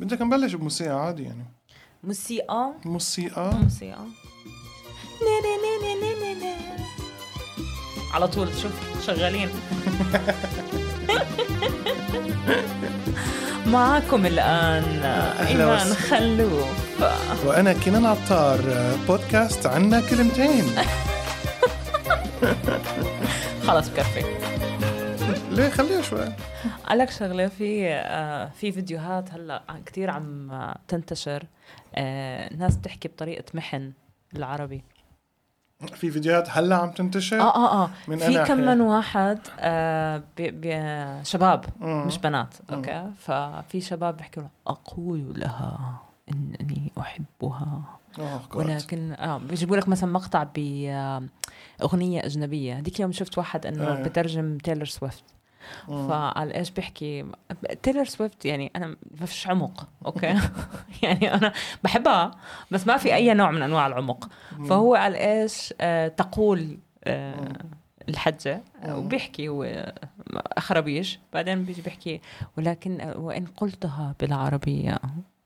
بدك نبلش بموسيقى عادي يعني. موسيقى؟ موسيقى. موسيقى. نا نا نا نا نا نا نا. على طول شوف شغالين. معكم الآن إيمان. خلوف. وأنا كنان عطار بودكاست عنا كلمتين. خلص بكفي. ليه خليها شوي قال لك شغلة في آه، في فيديوهات هلأ كثير عم آه، تنتشر آه، ناس بتحكي بطريقة محن العربي في فيديوهات هلأ عم تنتشر آه آه آه من في كم. من واحد آه بي بي شباب مم. مش بنات أوكي ففي شباب بيحكوا أقول لها إنني أحبها God. ولكن آه بيجيبوا لك مثلا مقطع باغنيه أجنبية هذيك يوم شفت واحد إنه إيه. بترجم تايلور سويفت مم. فقال إيش بيحكي تايلور سويفت يعني أنا ما فيش عمق okay؟ يعني أنا بحبها بس ما في أي نوع من أنواع العمق. فهو قال إيش آه تقول آه الحجة آه، وبيحكي هو خرابيش. بعدين بيجي بيحكي ولكن آه، وإن قلتها بالعربية.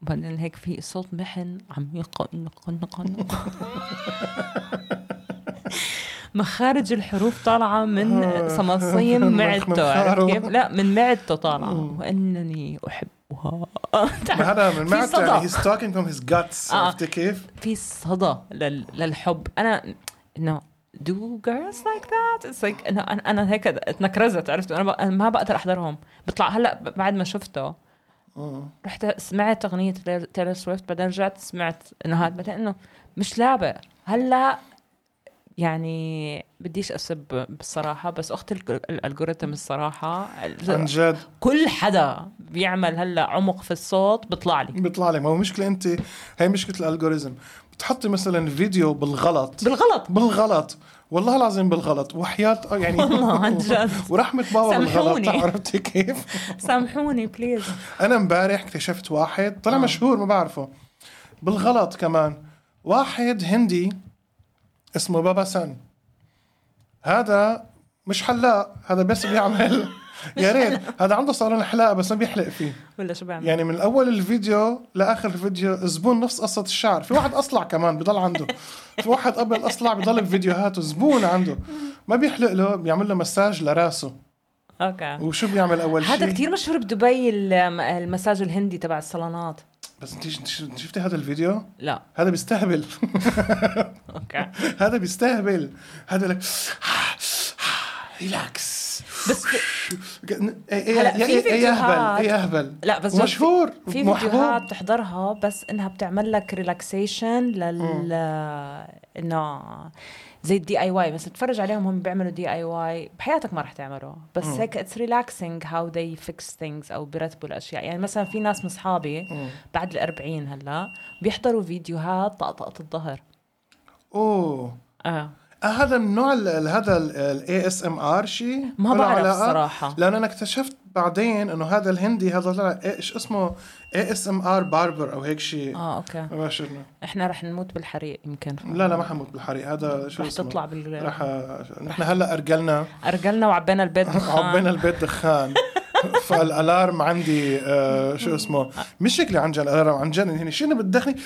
بعدين هيك في صوت محن عميق نق نق نق مخارج الحروف طالعة من آه. صمصيم من معدته عرفت. كيف؟ لا من معدته طالعة وإنني أحبها هذا من صدى. يعني he's talking from his guts آه. عرفتي كيف؟ في صدى لل... للحب أنا إنه do girls like that it's like أنا أنا, أنا هيك اتكرنجت عرفت أنا, ما بقدر أحضرهم بطلع هلأ بعد ما شفته مم. رحت سمعت أغنية تايلور سويفت بعدين رجعت سمعت إنه هذا بعدين إنه مش لعبة هلأ يعني بديش أسب بصراحة بس أخت ال ج- ال algorithm الصراحة عن جد؟ كل حدا بيعمل هلأ عمق في الصوت بيطلع لي. بيطلع لي. ما هو مشكلة أنت هي مشكلة ال algorithm بتحطي مثلا فيديو بالغلط. بالغلط. بالغلط. والله العظيم بالغلط. وحياة آه يعني والله عن جد. ورحمة بابا بالغلط. عرفتي كيف؟ سامحوني please أنا امبارح اكتشفت واحد طلع آه. مشهور ما بعرفه. بالغلط كمان. واحد هندي اسمه بابا سن هذا مش حلاق هذا بس بيعمل. يا ريت هذا عنده صالون حلاقة بس ما بيحلق فيه. ولا شو بعمل؟ يعني من أول الفيديو لآخر الفيديو زبون نفس قصة الشعر. في واحد أصلع كمان بضل عنده. في واحد قبل أصلع بضل بفيديوهاته زبون عنده. ما بيحلق له بيعمل له مساج لراسه. أوكي. وشو بيعمل أول شيء هذا كتير مشهور بدبي الم- المساج الهندي تبع الصالونات. بس انت شفتي هذا الفيديو؟ لا. هذا بيستهبل. okay. هذا بيستهبل. هذا لك relax بس إيه هلا إيه في إيه فيديوهات- اهبل إيه اهبل لا بس مشهور في. فيديوهات تحضرها بس إنها بتعمل لك relaxation لل إنه زي ال DIY بس تتفرج عليهم هم بيعملوا DIY بحياتك ما رح تعمله بس هيك it's relaxing how they fix things أو بيرتبوا الأشياء. يعني مثلا في ناس من أصحابي بعد الأربعين هلأ بيحضروا فيديوهات طقطقة الظهر. أوه. آه. آه هذا من نوع ال- ال- هذا ال ASMR شيء ما بعرف علاقة؟ صراحة. لأن أنا اكتشفت بعدين إنه هذا الهندي هذا طلع إيش اسمه؟ ASMR barber أو هيك شيء آه okay. ما إنه. إحنا رح نموت بالحريق يمكن. لا لا ما حموت بالحريق هذا شو رح اسمه؟ تطلع بال رح نحن هلأ أرجلنا. أرجلنا وعبينا البيت دخان. عبينا البيت دخان. فال alarm عندي آه شو اسمه؟ مش شكلي عن جد ال alarm عن جد هنا شنو بتدخني؟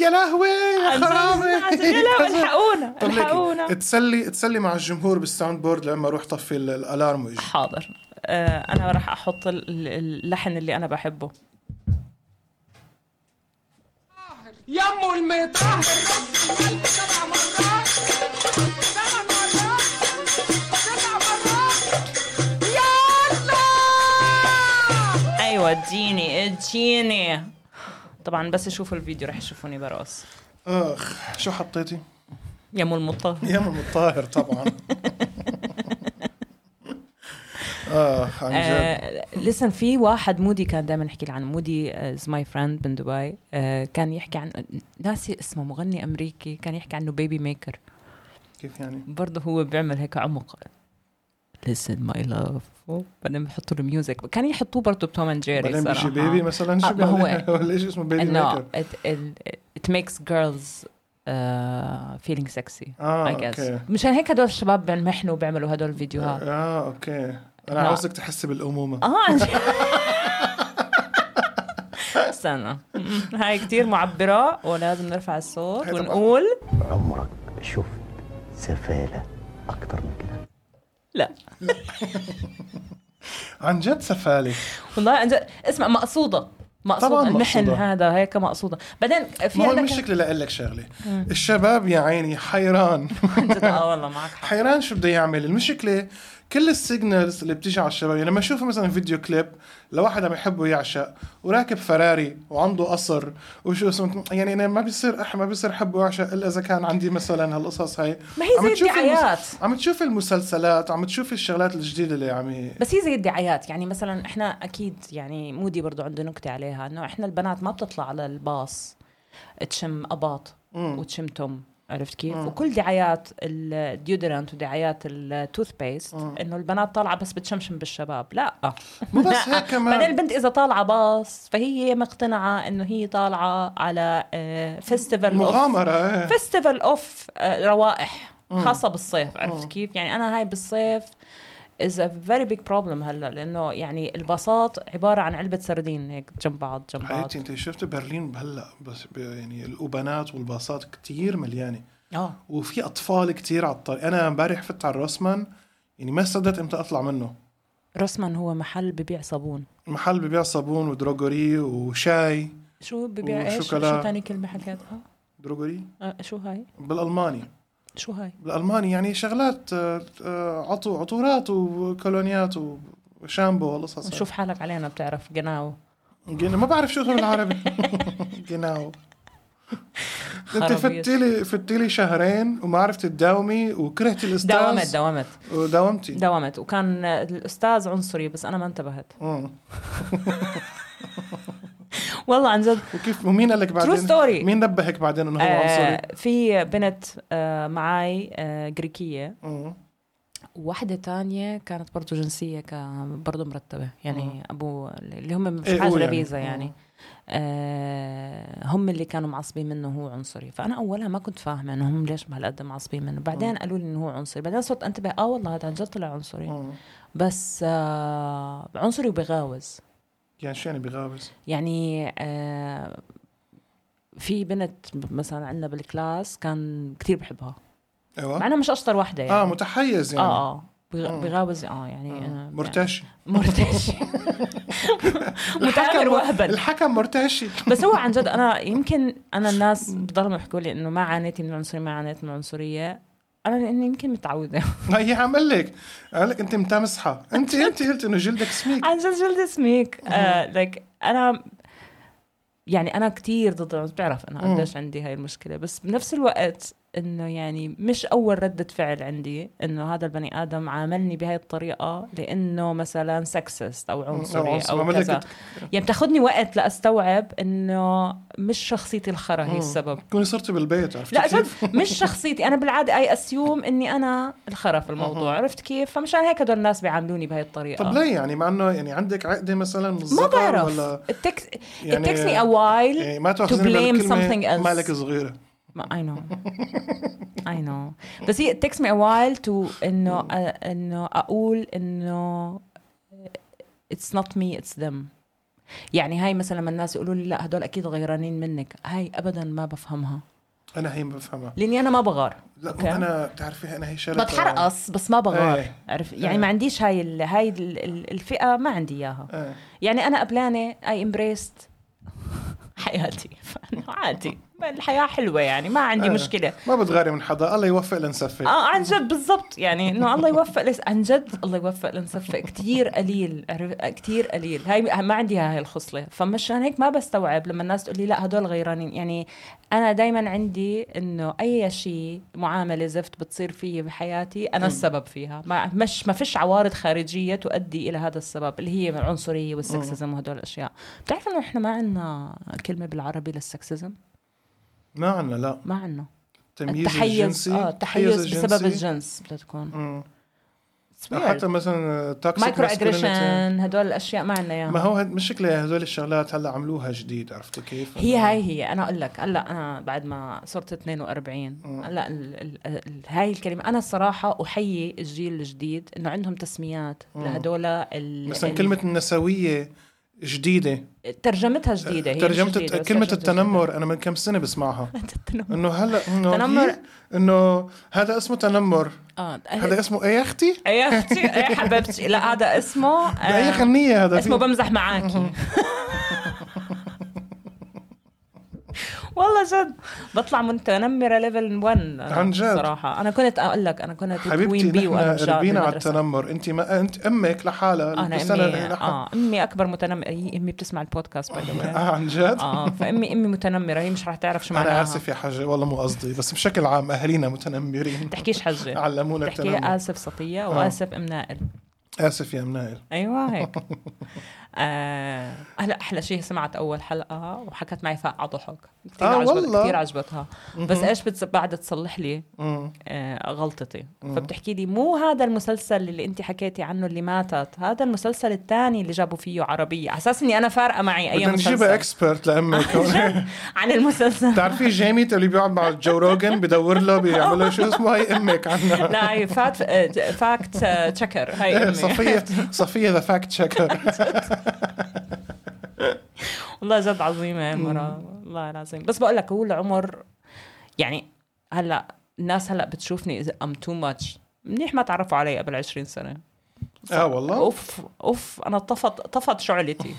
يا لهوي يا خرابي. يا لا، الحقونا الحقونا. تسلي تسلي مع الجمهور بال sound board لما أروح طفي ال- ال alarm ويجي. حاضر. أنا راح أحط ال- ال- اللحن اللي أنا بحبه. يمو المطهر سبع مرات سبع مرات سبع مرات يلا أيوه اديني اديني. طبعا بس يشوفوا الفيديو رح يشوفوني برقص آخ شو حطيتي؟ يا مو المطهر يا ام الطاهر طبعا. اخ عن جد. آه لسن في واحد مودي كان دائما يحكي لي عنه مودي is my friend من دبي. آه كان يحكي عن ناسي اسمه مغني أمريكي كان يحكي عنه baby maker كيف يعني؟ برضه هو بيعمل هيك عمق. listen my love. بعدين بحطوا له music كان يحطوه برضه ب Tom and Jerry بعدين بيجي. baby مثلا؟ شو آه، هو؟ ولا إيش اسمه baby maker؟ uh, feeling sexy آه I guess. okay. مشان هيك هدول الشباب بينمحنوا وبيعملوا هدول الفيديوهات. آه okay. أنا لا. عاوزك تحسي بالأمومة. آه. عن جد. استنى هاي كتير معبرة ولازم نرفع الصوت. ونقول عمرك شفت سفالة أكتر من كده؟ لا. عن جد سفالة. والله عن جد. اسمع مقصودة. مقصودة. طبعاً المحن مقصودة. هذا هيك مقصودة. بعدين في ما هو المشكلة لأقول لك شغلة. الشباب يا عيني حيران. عن جد. آه والله معك حق. حيران شو بده يعمل. المشكلة كل ال signals اللي بتيجي على الشباب يعني لما أشوف مثلا فيديو كليب لواحد عم يحبه يعشق وراكب فراري وعنده قصر وشو اسمه يعني أنا ما بيصير أح ما بيصير احب وأعشق إلا إذا كان عندي مثلا هالقصص هاي. ما هي زي الدعايات. عم تشوف المسلسلات عم تشوف الشغلات الجديدة اللي عم بس هي زي الدعايات يعني مثلا إحنا أكيد يعني مودي برضو عنده نكتة عليها إنه إحنا البنات ما بتطلع على الباص تشم أباط. وتشم توم عرفت كيف؟ وكل دعايات ال deodorant ودعايات ال toothpaste إنه البنات طالعة بس بتشمشم بالشباب. لا. مو بس هيك كمان. بعدين البنت إذا طالعة باص فهي مقتنعة إنه هي طالعة على festival مغامرة إيه. festival of روائح خاصة بالصيف عرفت كيف؟ يعني أنا هاي بالصيف is a very big problem هلا لأنه يعني الباصات عبارة عن علبة سردين هيك جنب بعض جنب بعض. حياتي أنت شفت برلين هلا بس يعني الأوبانات والباصات كتير مليانة. آه. وفي أطفال كتير على الطريق. أنا امبارح فت على الروسمان يعني ما صدقت إمتى أطلع منه. رسما هو محل ببيع صابون. محل ببيع صابون ودروغوري وشاي شو ببيع إيش. شو ثاني كلمة حكيتها؟ دروغوري آه شو هاي؟ بالألماني. شو هاي؟ بالألماني يعني شغلات آه، آه، عطو عطورات وكولونيات وشامبو والقصص شوف حالك علينا بتعرف قناو جن- ما بعرف شو اسمه بالعربي جناو. أنت. فتيلي فتيلي شهرين وما عرفت تداومي وكرهت الأستاذ. داومت داومت وداومتي. داومت وكان الأستاذ عنصري بس أنا ما انتبهت. والله عن جد. وكيف ومين قال لك بعدين؟ story. مين نبهك بعدين إنه هو؟ عنصري آه في بنت آه معي آه جريكية. وواحدة تانية كانت برضو جنسية كان برضو مرتبة. يعني أبو اللي هم مش إيه، حاجة هو يعني. لفيزا يعني. آه هم اللي كانوا معصبين منه هو عنصري. فأنا أولها ما كنت فاهمة إنه هم ليش بهالقد معصبين منه. بعدين قالوا لي إنه هو عنصري. بعدين صرت أنتبه آه والله هذا عن جد طلع عنصري. مم. بس آه عنصري وبغاوز. يعني شو يعني بغابز يعني آه في بنت مثلا عندنا بالكلاس كان كتير بحبها. مع أيوه انها مش أشطر وحده يعني. آه متحيز يعني. آه آه. مم. بغاوز آه يعني آه. مرتشي. مرتشي. متآمر وهبل الحكم مرتشي. بس هو عن جد أنا يمكن أنا الناس بضلوا يحكوا لي إنه ما عانيتي من العنصريه ما عانيت من العنصريه أنا لأني يمكن متعودة. هي عم لك. قال لك أنت متمسحة. أنت أنت قلت إنه جلدك سميك. عن جد جلد سميك. آه like أنا يعني أنا كتير ضد بتعرف أنا. قديش عندي هاي المشكلة. بس بنفس الوقت إنه يعني مش أول ردة فعل عندي إنه هذا البني آدم عاملني بهاي الطريقة لإنه مثلا sexist أو عنصري. أو كذا. يعني بتاخذني وقت لأستوعب إنه مش شخصيتي الخرا هي السبب. كوني صرتي بالبيت عرفتي لا كيف؟ مش شخصيتي. أنا بالعادة اي اسيوم إني أنا الخرا في الموضوع عرفت كيف؟ فمشان هيك هدول الناس بيعاملوني بهاي الطريقة. طب ليه يعني؟ مع إنه يعني عندك عقدة مثلا ما بعرف. ولا it takes, it يعني- takes me a while يعني ما to blame something else. مالك صغيرة. ما I know. I know. بس هي it takes me a while to انه انه أقول إنه it's not me it's them. يعني هاي مثلا لما الناس يقولوا لي لا هدول أكيد غيرانين منك. هاي ابدا ما بفهمها. أنا هي ما بفهمها. لأني أنا ما بغار. لا okay. أنا بتعرفي أنا هي شغلة بتحرقص بس ما بغار. إيه. عرف؟ يعني إيه. ما عنديش هاي ال هاي ال ال الفئة ما عندي إياها. آه. يعني أنا قبلانة I embrace it حياتي. عادي. الحياة حلوة يعني ما عندي آه. مشكلة. ما بتغاري من حدا الله يوفق لنسفك. آه عن جد بالضبط. يعني إنه الله يوفق لس عن جد الله يوفق لنصفق كثير قليل كثير قليل. هاي ما عندي هاي الخصلة. فمشان هيك ما بستوعب لما الناس تقول لي لا هدول غيرانين. يعني أنا دائما عندي إنه أي شيء معاملة زفت بتصير فيي بحياتي أنا السبب فيها. ما مش ما فيش عوارض خارجية تؤدي إلى هذا السبب اللي هي العنصرية والسكسزم وهدول الأشياء. بتعرف إنه إحنا ما عندنا كلمة بالعربي للسكسزم؟ ما عنا لا. ما عندنا التمييز التحيز الجنسي آه التحيز بسبب الجنسي. الجنس بدها تكون. حتى مثلا toxic micro aggression هدول الاشياء ما عندنا اياها ما هو مشكلة هذول الشغلات هلأ عملوها جديد عرفتي كيف؟ هي هاي هي. أنا أقول لك هلأ أنا بعد ما صرت 42 هلأ ال- ال- ال- هاي الكلمة. أنا الصراحة أحيي الجيل الجديد انه عندهم تسميات لهدول ال- مثلا ال- كلمة النسوية جديدة ترجمتها جديدة هي ترجمة مش جديدة، كلمة التنمر أنا من كم سنة بسمعها جديدة. إنه هلا إنه تنمر. إنه هذا اسمه تنمر آه هذا اسمه إيه أختي؟ إيه أختي إيه حبيبتي لا هذا اسمه آه، غنية هذا اسمه فيه؟ بمزح معاكي والله جد. بطلع متنمرة level 1 عن جد؟ صراحة أنا كنت أقول لك أنا كنت حبيبتي queen bee رجال ربينا على. التنمر. أنت ما أنت أمك لحالها أنا السنة أمي اللي لحالها. آه أمي أكبر متنمرة هي أمي بتسمع البودكاست bye آه عن جد؟ آه فامي أمي متنمرة. هي مش رح تعرف شو معناها. أنا آسف يا حاجة. والله مو قصدي بس بشكل عام أهالينا متنمرين. تحكيش حجه علمونا تحكي التنمر. آسف صفيه وآسف أم نائل. آسف يا منائل أيوه هيك. آه هلا أحلى شيء سمعت أول حلقة وحكت معي فقع ضحك. كثير آه عجبت والله؟ كثير عجبتها. بس إيش بتس... بعد تصلح لي. آه غلطتي. فبتحكي لي مو هذا المسلسل اللي انت حكيتي عنه اللي ماتت هذا المسلسل الثاني اللي جابوا فيه عربية. على أساس إني أنا فارقة معي أي نجيبها مسلسل. expert لامك عن المسلسل. بتعرفي جيمي اللي بيقعد مع جو روجن بدور له بيعمل له شو اسمه؟ هي أمك عنا. لا هي fact fact checker امي صفيه صفية the fact checker والله جد عظيمة مرة. والله العظيم. بس بقول لك هو العمر يعني هلأ الناس هلأ بتشوفني إذا I'm too much منيح ما تعرفوا علي قبل 20 سنة. آه والله؟ أوف أوف أنا طفت طفت شعلتي.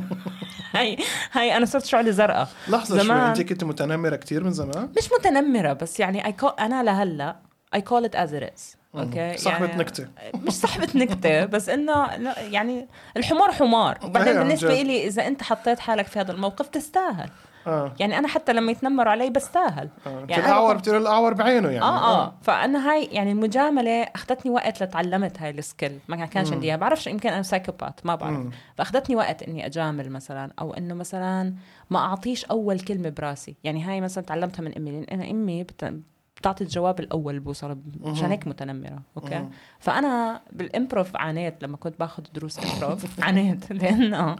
هاي هاي أنا صرت شعلة زرقاء. لحظة شوي زمان- أنت كنت متنمرة كثير من زمان؟ مش متنمرة بس يعني I call أنا لهلأ I call it as it is. أوكي صاحبة يعني نكتة. مش صاحبة نكتة بس إنه لا، يعني الحمار حمار. وبعدين بالنسبة. لي إذا أنت حطيت حالك في هذا الموقف تستاهل. آه. يعني أنا حتى لما يتنمروا علي بستاهل. آه. يعني الاعور بتقول الاعور بعينه يعني. آه آه. فأنا هاي يعني المجامله أخذتني وقت لتعلمت هاي ال skill ما كانش عندي إياها. بعرفش يمكن أنا psychopath ما بعرف. فأخذتني وقت إني أجامل مثلا أو إنه مثلا ما أعطيش أول كلمة براسي. يعني هاي مثلا تعلمتها من أمي لأن أنا أمي بت... بتعطي الجواب الأول بوصل مشان هيك متنمرة أوكي؟ فأنا بال improv عانيت لما كنت باخذ دروس improv. عانيت لأنه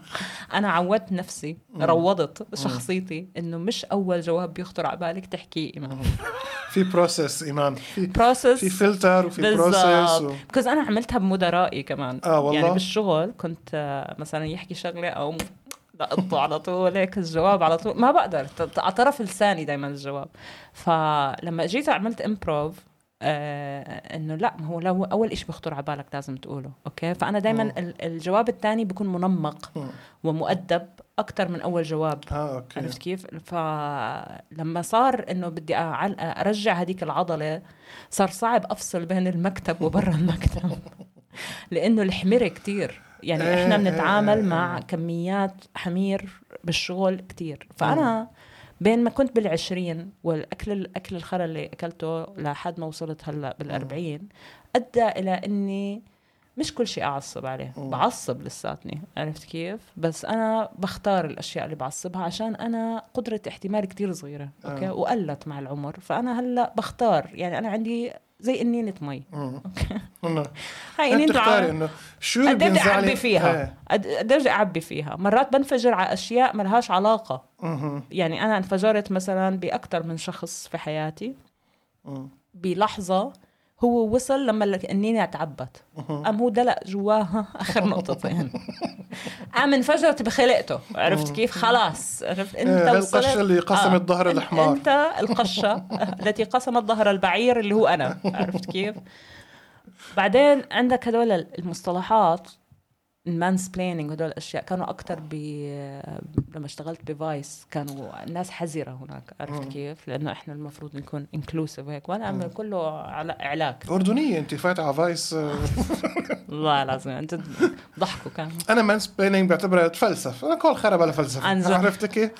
أنا عودت نفسي روضت شخصيتي إنه مش أول جواب بيخطر على بالك تحكيه إيمان. في process إيمان. في process في فلتر وفي و... because أنا عملتها بمدرائي كمان؟ آه والله؟ يعني بالشغل كنت آه، مثلا يحكي شغلة أو لقطه على طول هيك الجواب على طول. ما بقدر على طرف لساني دائما الجواب. فلما جيت عملت improv آه إنه لا ما هو لو أول شيء بيخطر على بالك لازم تقوله أوكي؟ فأنا دائما الجواب الثاني بيكون منمق ومؤدب أكثر من أول جواب. آه أوكي. عرفت كيف؟ فلما صار إنه بدي أرجع هذيك العضلة صار صعب أفصل بين المكتب وبرا المكتب. لأنه الحميرة كتير. يعني إيه، إحنا إيه، بنتعامل إيه، مع كميات حمير بالشغل كتير. فأنا بين ما كنت بالعشرين والأكل الاكل الخرا اللي أكلته لحد ما وصلت هلأ بالأربعين أدى إلى إني مش كل شيء أعصب عليه. بعصب لساتني عرفت كيف؟ بس أنا بختار الأشياء اللي بعصبها عشان أنا قدرة احتمال كتير صغيرة أوكي؟ آه. وقلت مع العمر. فأنا هلأ بختار يعني أنا عندي زي انينه مي. هاي أنت انينه تختاري الع- إنه شو اللي قد أعبي فيها؟ إيه. قد إيه بدي أعبي فيها؟ مرات بنفجر على أشياء ملهاش علاقة. مهم. يعني أنا انفجرت مثلا باكثر من شخص في حياتي. مم. بلحظة هو وصل لما النينة تعبت. قام هو دلق جواها آخر نقطتين قام انفجرت بخلقته. عرفت كيف؟ خلاص. عرفت؟ أنت إيه، وصلت. القشة اللي قسمت ظهر أن- الحمار. أنت القشة التي قسمت ظهر البعير اللي هو أنا. عرفت كيف؟ بعدين عندك هدول المصطلحات ال mansplaining هدول الأشياء. كانوا أكثر ب لما اشتغلت ب Vice كانوا الناس حذرة هناك. عرفت كيف؟ لأنه إحنا المفروض نكون inclusive هيك وأنا عم كله على اعلاك أردنية أنت فايتة على Vice والله العظيم أنت ضحكوا كانوا أنا mansplaining بعتبرها تفلسف أنا كل خرا بلا فلسفة. عن جد. عرفت كيف؟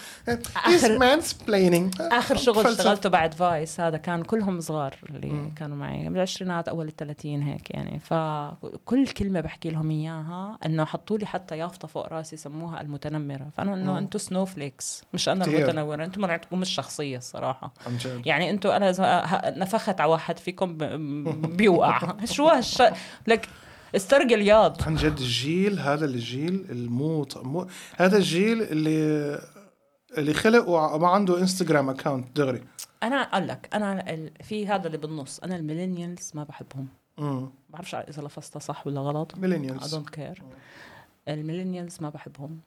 هيز آخر- مانس بليننج آخر شغل اشتغلته بعد فايس هذا كان كلهم صغار اللي مم. كانوا معي. بالعشرينات أول الثلاثين هيك يعني. فكل كلمة بحكي لهم إياها إنه حطوا لي حتى يافطة فوق راسي سموها المتنمرة. فأنا إنه أنتم سنو فليكس مش أنا كتير. المتنورة. أنتم مرعتكم مش شخصية الصراحة. يعني أنتم أنا نفخت على واحد فيكم بيوقع. شو هالش لك استرجل ياض عن جد الجيل هذا الجيل الموت. مو هذا الجيل اللي اللي خلق وما عنده انستغرام account دغري. أنا أقول لك أنا في هذا اللي بالنص. أنا ال millennials ما بحبهم. امم بعرفش إذا لفظتها صح ولا غلط. millennials don't care. ال millennials ما بحبهم.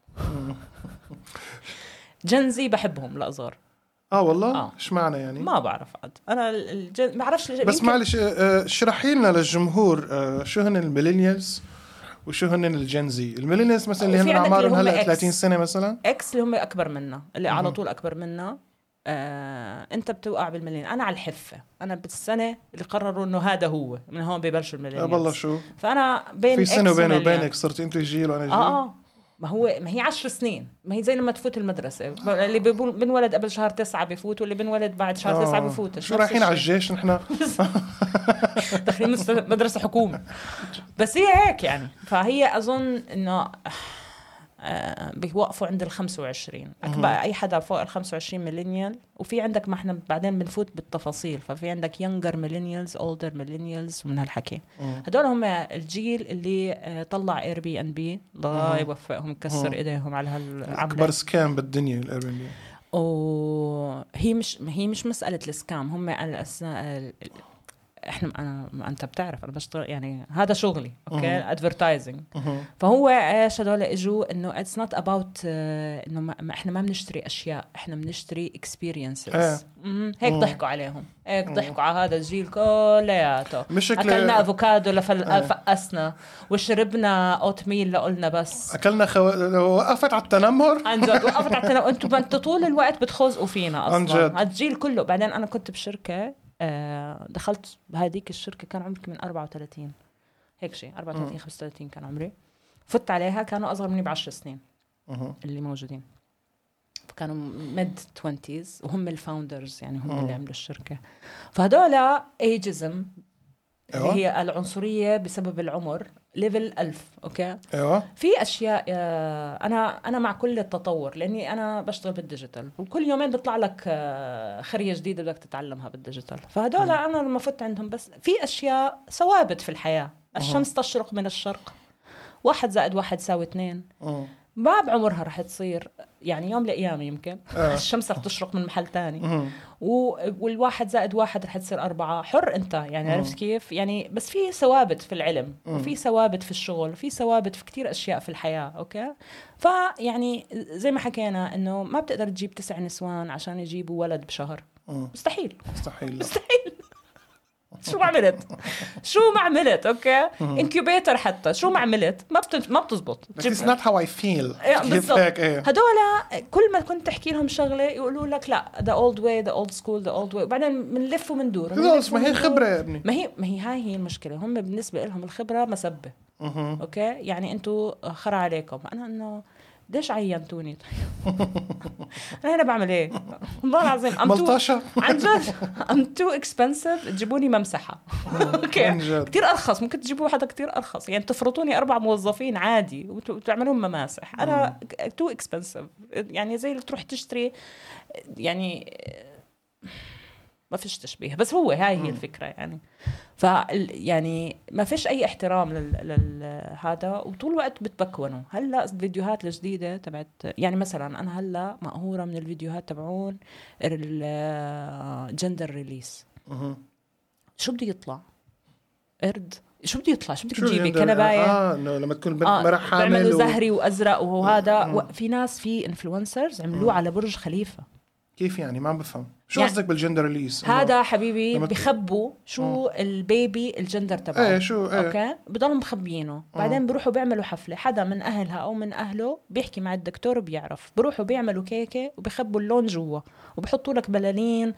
Gen Z بحبهم الازار آه والله؟ آه. إيش معنى يعني؟ ما بعرف عاد. أنا ال Gen... ما بعرفش ليش بس يمكن- معلش آه، آه، اشرحي لنا للجمهور آه، شو هن ال millennials وشو هن ال Gen Z ال millennials مثلا اللي هن أعمارهم هلا X. 30 سنة مثلا؟ X اللي هم أكبر منا اللي على طول أكبر منا. آه، انت بتوقع بال millennial. أنا على الحفة. أنا بالسنة اللي قرروا إنه هذا هو من هون ببلشوا آه ال millennial والله شو؟ فأنا بين في سنة بيني. وبينك صرت أنت جيل وأنا جيل؟ آه آه. ما هو ما هي عشر سنين. ما هي زي لما تفوت المدرسة. اللي بنولد قبل شهر تسعة بفوت واللي بنولد بعد شهر آه. تسعة بفوت. شو رايحين على الجيش نحن؟ داخلين مدرسة حكومة. بس هي هيك يعني. فهي أظن إنه آه، بيوقفوا عند ال 25 أكبر أي حدا فوق ال 25 millennial وفي عندك ما إحنا بعدين بنفوت بالتفاصيل ففي عندك younger millennials older millennials ومن هالحكي. هدول هم الجيل اللي آه، طلع Airbnb الله يوفقهم يكسر. إيديهم على هالعملة. أكبر scam بالدنيا ال Airbnb وهي مش هي مش مسألة ال scam هم إحنا أنا أنت بتعرف أنا بشتغل يعني هذا شغلي أوكي؟ advertising فهو إيش هدول إجوا؟ إنه it's not about إنه ما إحنا ما بنشتري أشياء إحنا بنشتري. experiences هيك. ضحكوا عليهم. هيك ضحكوا على هذا الجيل كلياته. مش أكلنا أفوكادو إيه. لفقسنا. وشربنا oat milk لقلنا بس. أكلنا خو... وقفت على التنمر. عن جد. وقفت على التنمر أنتم أنتوا طول الوقت بتخزقوا فينا أصلا. عن جد. الجيل كله. بعدين أنا كنت بشركة آه، دخلت بهذيك الشركة كان عمري من 34 هيك شيء 34 35 كان عمري. فت عليها كانوا أصغر مني ب 10 سنين. اللي موجودين. فكانوا mid 20 وهم ال founders يعني هم اللي عملوا الشركة. فهدول ageism اللي أيوة. هي العنصرية بسبب العمر level 1000 أوكي؟ أيوه. في أشياء آه، أنا أنا مع كل التطور لأني أنا بشتغل بال digital. وكل يومين بيطلع لك آه، خريه جديدة بدك تتعلمها بال digital. فهدول أنا لما فت عندهم بس في أشياء ثوابت في الحياة. الشمس تشرق من الشرق واحد زائد واحد يساوي اثنين. ما بعمرها رح تصير يعني يوم لأيام يمكن. آه. الشمس رح تشرق من محل تاني. و- والواحد زائد واحد رح تصير أربعة. حر أنت يعني عرفت كيف؟ يعني بس في ثوابت في العلم وفي ثوابت في الشغل وفي ثوابت في كتير أشياء في الحياة أوكي؟ فيعني زي ما حكينا إنه ما بتقدر تجيب تسع نسوان عشان يجيبوا ولد بشهر. مستحيل. مستحيل. لا. شو ما عملت شو ما عملت okay incubator حتى. شو ما عملت ما بت... ما بتزبط. But it's not how I feel. إيه، كيف بالضبط. هيك إيه. هدول كل ما كنت تحكي لهم شغلة يقولوا لك لا the old way the old school the old way وبعدين بنلف ومندور. خلص ما هي. خبرة يا ابني. ما هي ما هي هاي هي المشكلة. هم بالنسبة لهم الخبرة مسبة. okay؟ يعني أنتم خرا عليكم. أنا إنه ليش عينتوني؟ أنا هنا بعمل إيه؟ والله العظيم too- ملطشة. عن جد I'm too expensive تجيبوني ممسحة. okay. كثير أرخص. ممكن تجيبوا حدا كثير أرخص. يعني تفرطوني أربع موظفين عادي وت- وتعملون مماسح. أنا too expensive يعني زي اللي تروح تشتري يعني ما فيش تشبيه. بس هو هاي هي الفكرة يعني. ف يعني ما فيش أي احترام لل, لل... هذا وطول الوقت بتبكونوا. هلأ الفيديوهات الجديدة تبعت يعني مثلا أنا هلأ مقهورة من الفيديوهات تبعون ال gender reveal. شو بده يطلع؟ قرد؟ شو بده يطلع؟ شو بدك تجيبي؟ يعني؟ كنباية؟ آه إنه لما تكون بنت آه مرة حامل بيعملوا. زهري وأزرق وهذا. في ناس في influencers عملوه على برج خليفة. كيف يعني؟ ما عم بفهم. شو يعني- قصدك بال gender reveal هذا حبيبي بخبوا شو ال baby ال gender تبعه. إيه شو إيه. okay؟ بضلوا مخبيينه. بعدين بيروحوا بيعملوا حفلة. حدا من أهلها أو من أهله بيحكي مع الدكتور وبيعرف. بيروحوا بيعملوا كيكة وبخبوا اللون جوا. وبحطوا لك بلالين.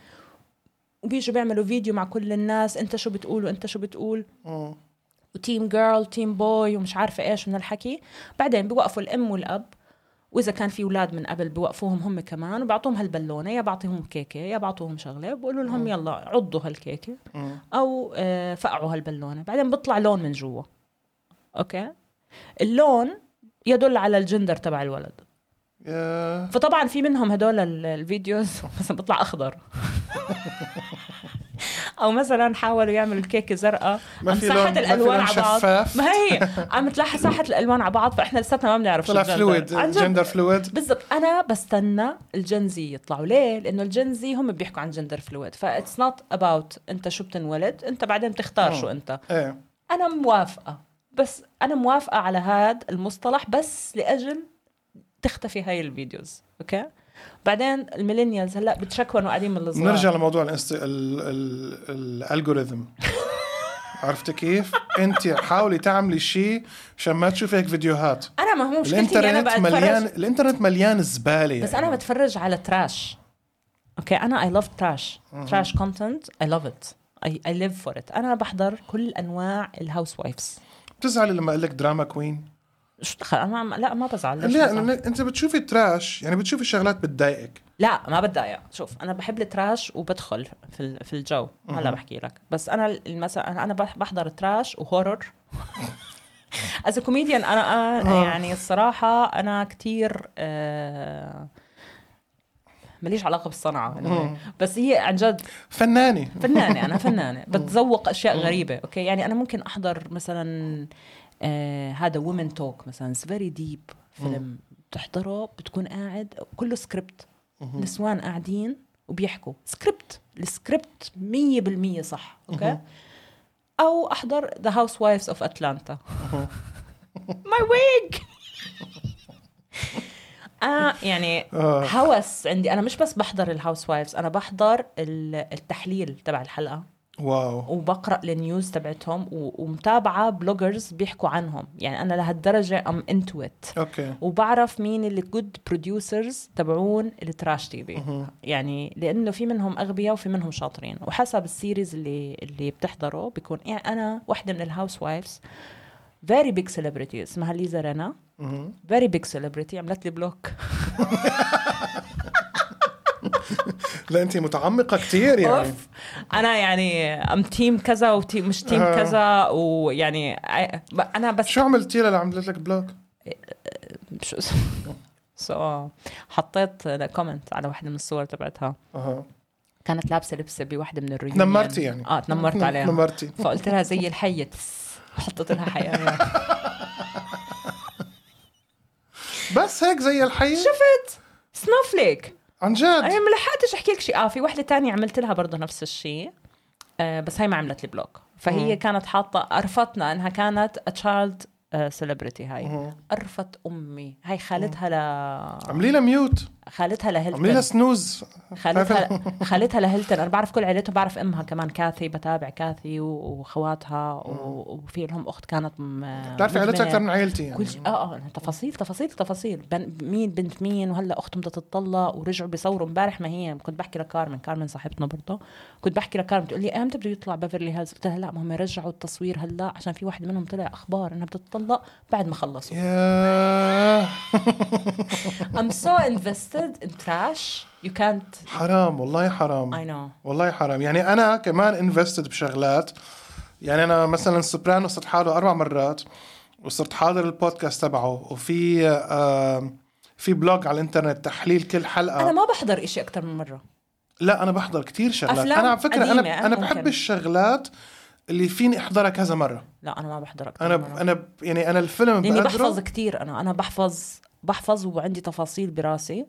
وبيجوا بيعملوا فيديو مع كل الناس. أنت شو بتقول وأنت شو بتقول. و team girl team boy ومش عارفة إيش من الحكي. بعدين بيوقفوا الأم والأب. وإذا كان في أولاد من قبل بوقفوهم هم كمان وبعطوهم هالبالونة يا بعطيهم كيكة يا بعطوهم شغلة بقولوا لهم يلا عضوا هالكيكة. أو آه، فقعوا هالبالونة. بعدين بيطلع لون من جوا. okay؟ اللون يدل على الجندر تبع الولد. فطبعا في منهم هدول ال- ال videos. مثلا بيطلع أخضر. أو مثلا حاولوا يعملوا الكيكه زرقاء عم ساحت الألوان على بعض. ما هي عم تلاحظ ساحت الألوان على بعض فإحنا لساتنا ما بنعرف شو طلع. fluid. Gender fluid بالضبط. أنا بستنى ال Gen Z يطلعوا. ليه؟ لأنه ال Gen Z هم بيحكوا عن gender fluid فا it's not about أنت شو بتنولد أنت بعدين بتختار. شو أنت. إيه. أنا موافقة. بس أنا موافقة على هذا المصطلح بس لأجل تختفي هاي ال videos. Okay؟ بعدين ال millennials هلا بتشكوا انه قاعدين من الصغار. نرجع لموضوع الانست... ال... ال... ال algorithm عرفتي كيف؟ انت حاولي تعملي شيء عشان ما تشوفي هيك فيديوهات. أنا ما هو مشكلتي الإنترنت بتفرج مليان الإنترنت مليان زبالة بس يعني. أنا بتفرج على trash okay أنا I love trash trash content I love it I I live for it أنا بحضر كل أنواع ال Housewives بتزعلي لما أقول لك drama queen شو دخل؟ أنا ما لا ما بزعل. لا أنت بتشوفي trash يعني بتشوفي شغلات بتضايقك. لا ما بتضايق. شوف أنا بحب ال trash وبدخل في في الجو. هلا بحكي لك. بس أنا مثلا أنا بح- بحضر trash و horror as comedian أنا أنا يعني الصراحة أنا كتير آه ماليش علاقة بالصنعة. بس هي عن جد فنانة. فنانة أنا فنانة. بتذوق أشياء غريبة okay؟ يعني أنا ممكن أحضر مثلا آه هذا وومن توك مثلا. فيري ديب فيلم بتحضره بتكون قاعد كله سكريبت نسوان قاعدين وبيحكوا. سكريبت السكريبت 100% صح أوكي أو أحضر ذا هاوس وايفز اوف اتلانتا ماي ويج آه يعني آه. هوس عندي. أنا مش بس بحضر الهاوس وايفز أنا بحضر ال- التحليل تبع الحلقة. wow. وبقرأ ال news تبعتهم ومتابعة bloggers بيحكوا عنهم. يعني أنا لهالدرجة I'm into it okay. وبعرف مين اللي good producers تبعون ال trash TV يعني لأنه في منهم أغبياء وفي منهم شاطرين. وحسب ال series اللي اللي بتحضره بيكون يعني أنا واحدة من ال Housewives very big celebrity اسمها ليزا رينا. very big celebrity عملت لي block لا انت متعمقة كثير يعني. أوف. أنا يعني أم تيم كذا وتيم مش تيم آه. كذا ويعني أنا بس شو عملتي لها اللي عملت لك بلوك؟ شو اسمه؟ سو حطيت كومنت على واحدة من الصور تبعتها. أها. كانت لابسة لبسة بواحدة من الريون تنمرتي يعني. آه تنمرت عليها. تنمرتي فقلت لها زي الحية. تس. حطيت لها حياة. بس هيك زي الحي شفت؟ سنوفليك عن جد؟ أنا ما لحقتش أحكي لك شيء آه في وحدة تانية عملت لها برضه نفس الشيء آه بس هي ما عملت لي بلوك. فهي كانت حاطة قرفتنا إنها كانت تشايلد سيلبرتي هاي. قرفت أمي. هاي خالتها ل عملي لها ميوت خالتها لهيلتون. سنوز. خالتها خالتها لهيلتون. أنا بعرف كل عيلتهم بعرف أمها كمان كاثي بتابع كاثي واخواتها وفي لهم أخت كانت بتعرفي عيلتها. أكثر من عيلتي يعني. كل شيء آه آه تفاصيل تفاصيل تفاصيل. بن مين بنت مين؟ وهلأ أختهم بدها تتطلق ورجعوا بيصوروا. امبارح ما هي كنت بحكي لكارمن. كارمن صاحبتنا برضه كنت بحكي لكارمن بتقول لي إمتى بده يطلع بيفرلي هيلز؟ قلت لها لا ما هم رجعوا التصوير هلأ عشان في واحد منهم طلع أخبار إنها بدها بعد ما خلصوا. يا I'm so invested in trash? You can't حرام والله حرام. I know. والله حرام. يعني أنا كمان invested بشغلات. يعني أنا مثلا سوبرانو صرت حاضره أربع مرات وصرت حاضر البودكاست تبعه وفي آه في blog على الإنترنت تحليل كل حلقة. أنا ما بحضر إشي أكثر من مرة. لا أنا بحضر كتير شغلات. أفلام أنا على فكرة أنا أنا ممكن. بحب الشغلات اللي فيني أحضرها كذا مرة. لا أنا ما بحضر أكثر أنا مرة. أنا يعني أنا الفيلم لأني بحفظ كتير أنا أنا بحفظ بحفظ وعندي تفاصيل براسي.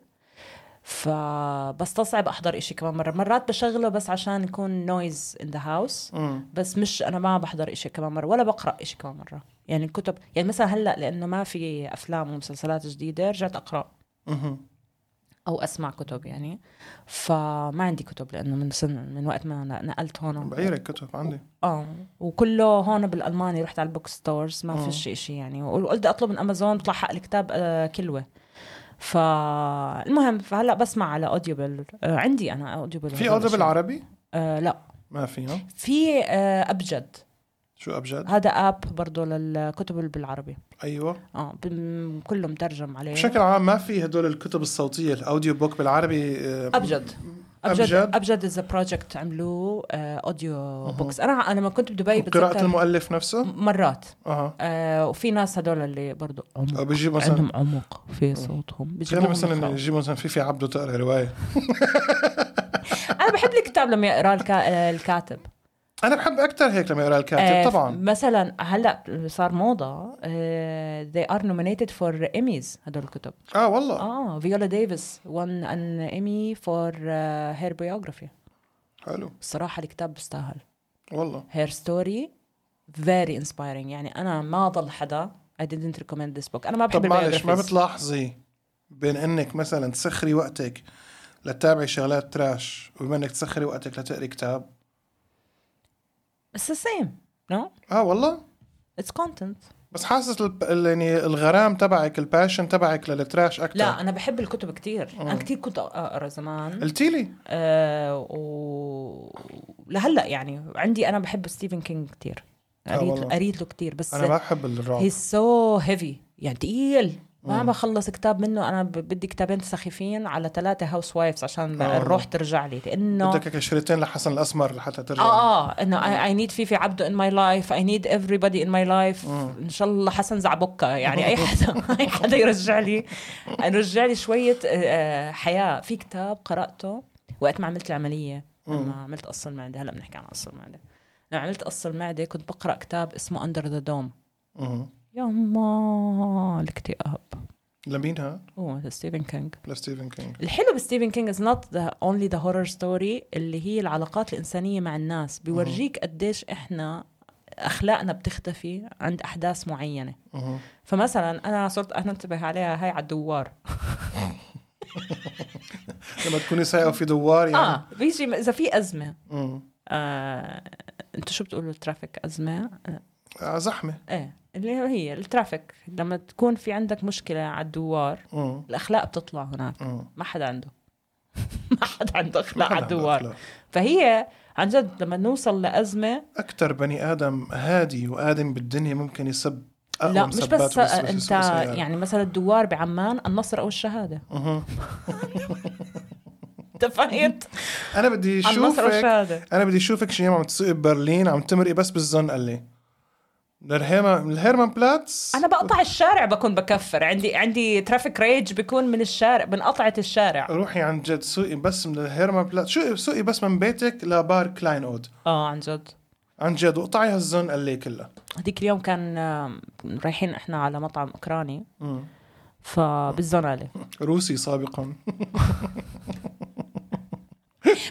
فبستصعب أحضر إشي كمان مرة. مرات بشغله بس عشان يكون noise in the house. بس مش أنا ما بحضر إشي كمان مرة ولا بقرأ إشي كمان مرة. يعني الكتب يعني مثلا هلأ لأنه ما في أفلام ومسلسلات جديدة رجعت أقرأ. أو أسمع كتب يعني. فما عندي كتب لأنه من سن من وقت ما نقلت هون. بعيرك كتب عندي. آه. وكله هون بالألماني رحت على ال book stores ما فيش شيء يعني. وقلت أطلب من أمازون بيطلع حق الكتاب آه كلوة. فالمهم فهلأ بسمع على Audible آه عندي أنا Audible في audio بالعربي آه لا. ما في في آه أبجد. شو أبجد؟ هذا app برضه للكتب بالعربي. أيوه. آه كله مترجم عليه. بشكل عام ما في هدول الكتب الصوتية ال audio book بالعربي آه، أبجد. ابجد؟ أبجد. as project عملوه آه audio books أنا أنا لما كنت بدبي قراءة المؤلف نفسه؟ مرات. أها. آه وفي ناس هدول اللي برضو أو عمق بيجيب مثلا عندهم عمق في صوتهم. بيجيبوهم مثلا يقرأوا. يجيب مثلا في في عبده تقرأ رواية. أنا بحب الكتاب لما يقرا. آه، الكاتب. أنا بحب أكثر هيك لما يقرأ آه، الكاتب طبعا. مثلا هلأ صار موضة آه they are nominated for Emmys هدول الكتب. آه والله. آه فيولا ديفيس won an Emmy for uh, her biography. حلو. الصراحة الكتاب بيستاهل والله. Her story very inspiring. يعني أنا ما ضل حدا I didn't recommend this book. أنا ما بحب طب معلش ما. بتلاحظي بين إنك مثلا تسخري وقتك لتتابعي شغلات trash وبما إنك تسخري وقتك لتقري كتاب؟ It's the same no? آه والله. It's content. بس حاسس. ال- يعني الغرام تبعك ال passion تبعك لل trash أكثر لا أنا بحب الكتب كتير. أنا كتير كنت أقرأ زمان. قلتي لي. آه و لهلأ يعني عندي أنا بحب ستيفن كينج كتير. قريت. قريت له كتير بس أنا ما بحب الرعب. هي so heavy يعني تقيل. ما بخلص كتاب منه أنا بدي كتابين سخيفين على ثلاثة housewives عشان آه. الروح ترجع لي. لأنه بدك هيك شريطين لحسن الأسمر لحتى ترجع. آه آه إنه I need فيفي عبده in my life I need everybody in my life. إن شاء الله حسن زعبكة يعني أي حدا أي حدا يرجع لي. يرجع لي شوية آه، حياة. في كتاب قرأته وقت ما عملت العملية لما عملت قص المعدة. هلا بنحكي عن قص المعدة. لما عملت قص المعدة كنت بقرأ كتاب اسمه Under the Dome. يما الاكتئاب. لمين ها؟ هو ستيفن كينج. لستيفن كينج. الحلو بستيفن كينج is not the only the horror story اللي هي العلاقات الإنسانية مع الناس. بيورجيك قديش إحنا أخلاقنا بتختفي عند أحداث معينة. فمثلا أنا صرت انتبه عليها هاي على الدوار. لما تكوني سايقة في دوار يعني. آه بيجي إذا في أزمة. آه، أنتوا شو بتقولوا ال traffic؟ أزمة. آه زحمة إيه اللي هي ال traffic لما تكون في عندك مشكلة على الدوار مم. الأخلاق بتطلع هناك مم. ما حدا عنده ما حدا عنده أخلاق على الدوار أخلاق. فهي عن جد لما نوصل لأزمة أكثر بني آدم هادي وآدم بالدنيا ممكن يسب لا مش بس وبس- أنت. يعني مثلا الدوار بعمان النصر أو الشهادة. انت فهمت؟ أنا بدي النصر أو اشوفك الشهادة أنا بدي أشوفك يوم عم تسوقي ببرلين عم تمرقي بس بال Sonnenallee الهيرمان الهيرمان بلاتس أنا بقطع الشارع بكون بكفر. عندي عندي traffic rage بيكون من الشارع من قطعة الشارع. روحي عن جد سوقي بس من الهيرمان بلاتس. شو سوقي بس من بيتك لبار كلاين اود آه عن جد. عن جد وقطعي هال Sonnenallee كلها هذيك اليوم كان رايحين إحنا على مطعم أوكراني. مم. فبال Sonnenallee روسي سابقا.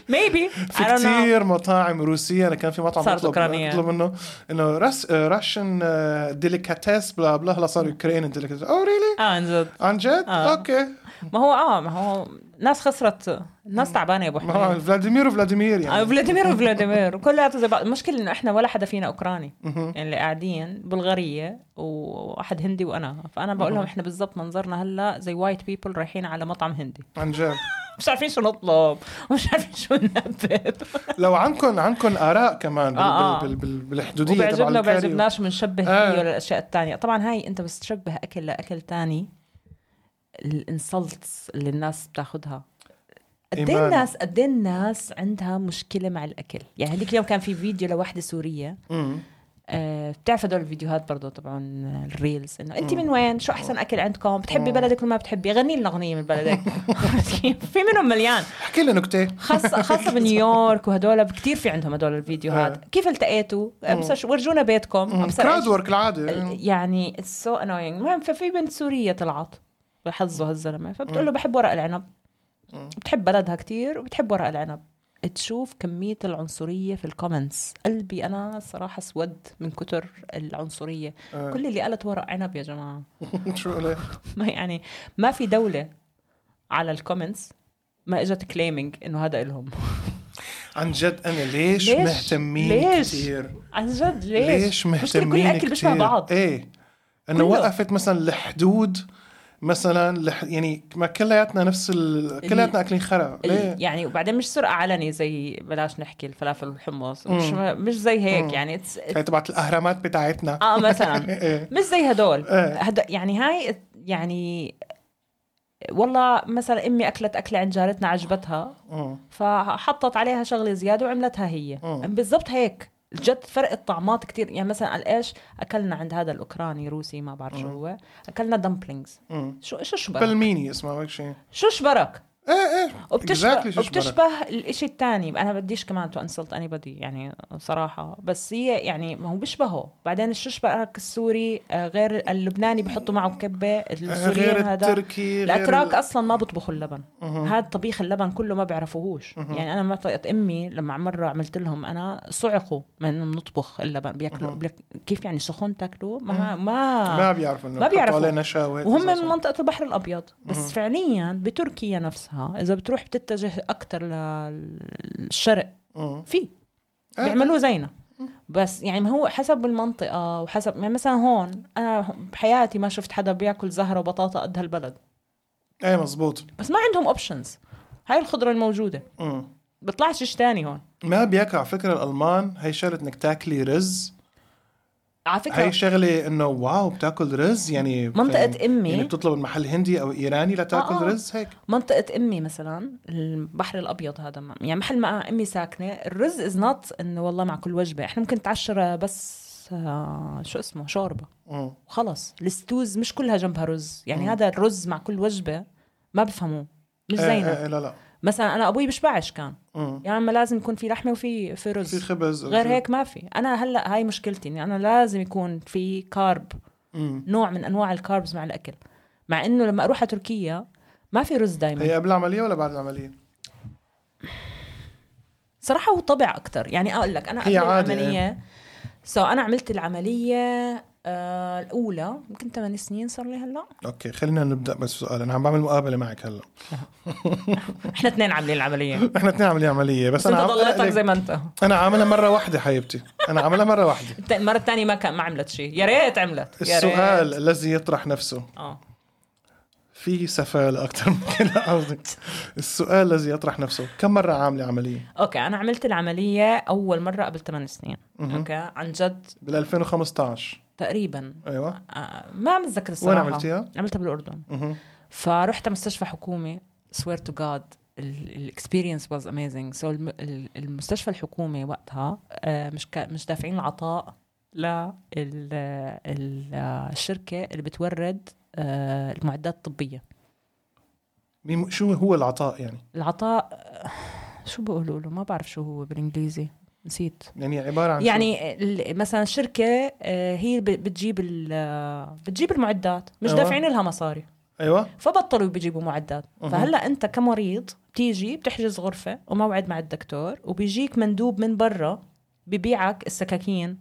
maybe في كثير مطاعم روسية أنا كان في مطعم صارت بطلب أوكرانية. بطلب منه إنه رس Russian delicacies bla bla هلا صار Ukraine delicacies أو really آه عن جد عن جد. okay ما هو آه ما هو ناس خسرت ناس تعبانة يا أبو حميد. فلاديمير وفلاديمير آه، يعني فلاديمير وفلاديمير. كلياته زي بعض المشكلة إنه إحنا ولا حدا فينا أوكراني. يعني اللي قاعدين بلغارية وواحد هندي وأنا. فأنا بقول لهم إحنا بالضبط منظرنا هلأ زي white people رايحين على مطعم هندي. عن جد. مش عارفين شو نطلب. ومش عارفين شو ننبب لو عندكم عندكم آراء كمان بال آه، آه. بال بال بالحدودية تبع وبيعجبنا وبيعجبناش بنشبه آه. فيه الاشياء الثانية طبعا هاي أنت بس تشبه أكل لأكل تاني. ال insults اللي الناس بتاخذها قد إيه. الناس قد إيه الناس عندها مشكلة مع الأكل؟ يعني هذيك اليوم كان في فيديو لوحدة سورية. آه بتعرف هدول الفيديوهات برضو تبعون ال reels إنه انت من وين؟ شو أحسن أكل عندكم؟ بتحبي بلدك ولا ما بتحبي؟ غني لنا أغنية من بلدك. في منهم مليان. احكي لي نكتة. خاصة خاصة بنيويورك وهدول كثير في عندهم هدول الفيديوهات. آه. كيف التقيتوا؟ شو- ورجونا بيتكم. crowd work العادة. يعني it's so annoying المهم ففي بنت سورية طلعت. بحظه هالزلمة. فبتقول له بحب ورق العنب. بتحب بلدها كتير وبتحب ورق العنب. تشوف كمية العنصرية في ال comments قلبي أنا صراحة سود من كتر العنصرية. آه. كل اللي قالت ورق عنب يا جماعة. شو ما يعني ما في دولة على ال comments ما إجت claiming إنه هذا إلهم. عن جد أنا ليش, ليش؟ مهتمين ليش؟ كثير عن جد ليش؟ ليش مهتمين كل أكل بيشبه؟ بعض. إيه. كله. وقفت مثلا الحدود مثلا لح يعني ما كلياتنا نفس ال... كلياتنا أكلين خرا ليه؟ يعني وبعدين مش سرقة علني زي بلاش نحكي الفلافل والحمص مش. مش زي هيك مم. يعني it's, هي تبعت الأهرامات بتاعتنا آه مثلا إيه مش زي هدول إيه. هد... يعني هاي يعني والله مثلا أمي أكلت أكلة عند جارتنا عجبتها. فحطت عليها شغلة زيادة وعملتها هي. بالضبط هيك جد فرق الطعمات كتير. يعني مثلا على إيش أكلنا عند هذا الأوكراني روسي ما بعرف شو هو أكلنا dumplings. شو شو شبرك؟ بلميني اسمها هيك شيء شو شبرك؟ إيه إيه. وبتشبه exactly. وبتشبه الإشي الثاني أنا بديش كمان to insult anybody يعني صراحة. بس هي يعني ما هو بيشبهه. بعدين شو السوري؟ آه، غير اللبناني بحطوا معه مكبه السوريين غير هذا. التركي غير الأتراك ال- أصلا ما بيطبخوا اللبن. هذا طبيخ اللبن كله ما بيعرفوهوش. يعني أنا منطقه أمي لما مرة عملت لهم أنا صعقوا من نطبخ اللبن. بياكلوا بياك... كيف يعني سخون تاكلوا ما ما ما بيعرفوا إنه ما بيعرفوا. وهم من منطقة البحر الأبيض. بس فعليا بتركيا نفسها إذا بتروح بتتجه أكتر للشرق في. بيعملوه زينا. بس يعني ما هو حسب المنطقة وحسب يعني مثلا هون أنا بحياتي ما شفت حدا بياكل زهرة وبطاطا قد هالبلد. إيه مزبوط. بس ما عندهم options هاي الخضرة الموجودة. مم. بيطلعش شيء تاني هون. ما بياكل على فكرة الألمان هي شغلة إنك تاكلي رز على فكرة. هي شغلة إنه واو بتاكل رز يعني منطقة فاهم؟ أمي. يعني بتطلب من محل هندي أو إيراني لتاكل آه، آه. رز هيك؟ منطقة أمي مثلا البحر الأبيض هذا يعني محل ما أمي ساكنة الرز is not إنه والله مع كل وجبة. إحنا ممكن نتعشى بس آه شو اسمه؟ شوربة. مم. وخلص ال stews مش كلها جنبها رز. يعني هذا الرز مع كل وجبة ما بفهموه. مش إيه زينا. إيه لا لا. مثلا أنا أبوي بشبعش كان مم. يعني ما لازم يكون في لحمة وفي في رز في خبز غير شيء. هيك ما في أنا هلأ هاي مشكلتي إني أنا لازم يكون في carb مم. نوع من أنواع ال carbs مع الأكل مع إنه لما أروح على تركيا ما في رز دايما هي قبل العملية ولا بعد العملية؟ صراحة هو طبع أكتر يعني أقول لك أنا قبل هي عادة، العملية so أنا عملت العملية آه الأولى يمكن 8 سنين صار لي هلأ. okay خلينا نبدأ بس سؤال. أنا عم بعمل مقابلة معك هلأ. إحنا اثنين عاملين العملية. إحنا اثنين عاملين عملية بس بس أنا أنت. ضليتك زي ما أنت. أنا عاملها مرة واحدة حبيبتي. أنا عاملها مرة واحدة. الت- المرة الثانية ما كان ما عملت شيء. يا ريت عملت. يا ريت. السؤال الذي يطرح نفسه. آه. في سفالة أكثر من كده؟ قصدي. السؤال الذي يطرح نفسه. كم مرة عاملة عملية؟ okay أنا عملت العملية أول مرة قبل 8 سنين. okay عن جد. بال 2015 تقريبا. أيوة. آه ما متذكر الصراحة وين عملتيها؟ عملتها بالأردن. مهم. فرحت مستشفى حكومي. Swear to God ال experience was amazing so المستشفى الحكومي وقتها آه، مش مش دافعين العطاء للشركه اللي بتورد آه، المعدات الطبية. شو هو العطاء يعني؟ العطاء شو بيقولوا له؟ ما بعرف شو هو بالإنجليزي. نسيت يعني عبارة عن؟ يعني مثلا الشركة آه، هي بتجيب بتجيب المعدات مش أيوة. دافعين لها مصاري أيوة فبطلوا بيجيبوا معدات أها. فهلأ أنت كمريض بتيجي بتحجز غرفة وموعد مع الدكتور وبيجيك مندوب من برا ببيعك السكاكين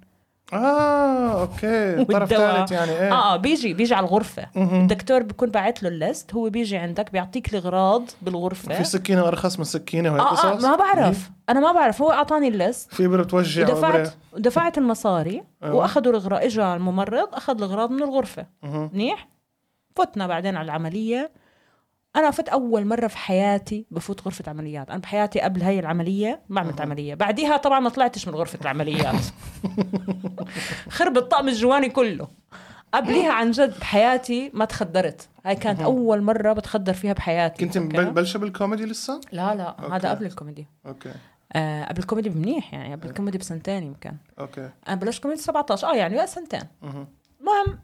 آه okay. طرف والدواء. ثالث يعني إيه. آه آه بيجي بيجي على الغرفة. مهم. الدكتور بيكون باعت له ال list هو بيجي عندك بيعطيك الأغراض بالغرفة. في سكينة أرخص من سكينة وهيك آه آه قصص؟ ما بعرف. أنا ما بعرف. هو أعطاني ال list. في إبرة توجع ودفعت ودفعت المصاري أيوة. وأخذوا الأغراض اجى الممرض أخذ الأغراض من الغرفة. منيح؟ فتنا بعدين على العملية. أنا فت أول مرة في حياتي بفوت غرفة عمليات. أنا بحياتي قبل هاي العملية ما عملت عملية. بعديها طبعا ما طلعتش من غرفة العمليات. خرب الطقم الجواني كله. قبليها عن جد بحياتي ما تخدرت. هاي كانت أول مرة بتخدر فيها بحياتي. كنت؟ مبلشة بالكوميدي لسه؟ لا لا okay. هذا قبل ال comedy. okay. آه قبل الكوميدي منيح يعني قبل الكوميدي بسنتين يمكن. okay. أنا بلشت كوميدي 17 آه يعني سنتين. مهم. المهم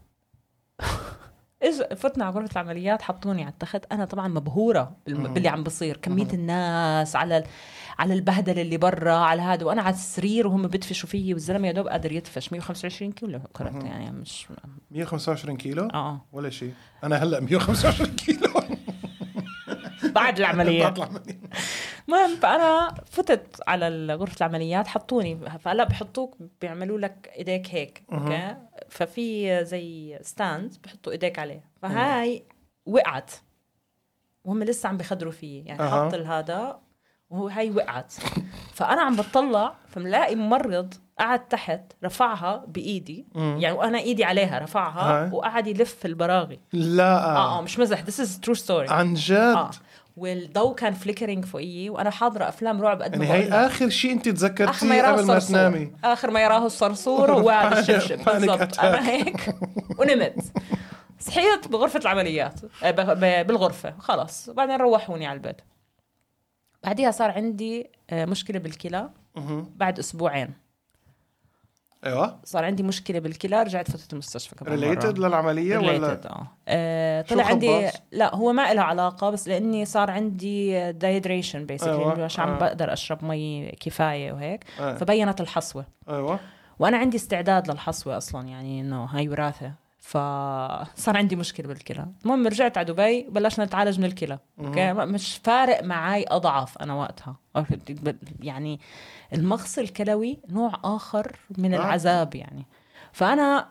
إيش فتنا على غرفة العمليات حطوني على التخت. أنا طبعا مبهورة باللي عم بصير. كمية الناس على على البهدلة اللي برا على هذا. وأنا على السرير وهم بدفشوا فيي والزلمة يا دوب قادر يدفش. 125 كيلو كرت يعني مش 125 كيلو؟ آه. ولا شيء. أنا هلأ 125 كيلو. بعد العملية. المهم فأنا فتت على غرفة العمليات حطوني فهلأ بحطوك بيعملوا لك إيديك هيك okay؟ ففي زي stand بحطوا إيديك عليه. فهاي وقعت. وهم لسه عم بخدروا فيي يعني أها. حط هذا وهو هاي وقعت. فأنا عم بطلع فملاقي ممرض قعد تحت رفعها بإيدي. يعني وأنا إيدي عليها رفعها هاي. وقعد يلف البراغي. لا. آه آه مش مزح. This is true story. عن جد؟ آه. والضوء كان فليكرينج فوقي وأنا حاضرة أفلام رعب قد ما يعني هي. آخر شيء آخر ما تذكرتيه يراه قبل ما الصرصور. تنامي. آخر ما يراه الصرصور هو الشبشب. بالضبط. أنا هيك. ونمت. صحيت بغرفة العمليات. آه، بالغرفة. خلص بعدين روحوني على البيت. بعديها صار عندي آه، مشكلة بالكلى. بعد أسبوعين. أيوه صار عندي مشكلة بالكلى رجعت فتت المستشفى كمان related. للعملية ولا Related، آه آه، طلع عندي؟ لا هو ما له علاقة بس لأني صار عندي dehydration basically أيوة، مش عم آه. بقدر أشرب مي كفاية وهيك آه. فبينت الحصوة أيوه وأنا عندي استعداد للحصوة أصلا يعني إنه هاي وراثة فصار عندي مشكلة بالكلى. المهم رجعت على دبي وبلشنا نتعالج من الكلى. okay؟ مش فارق معي اضعف أنا وقتها. يعني المغص الكلوي نوع آخر من آه. العذاب يعني. فأنا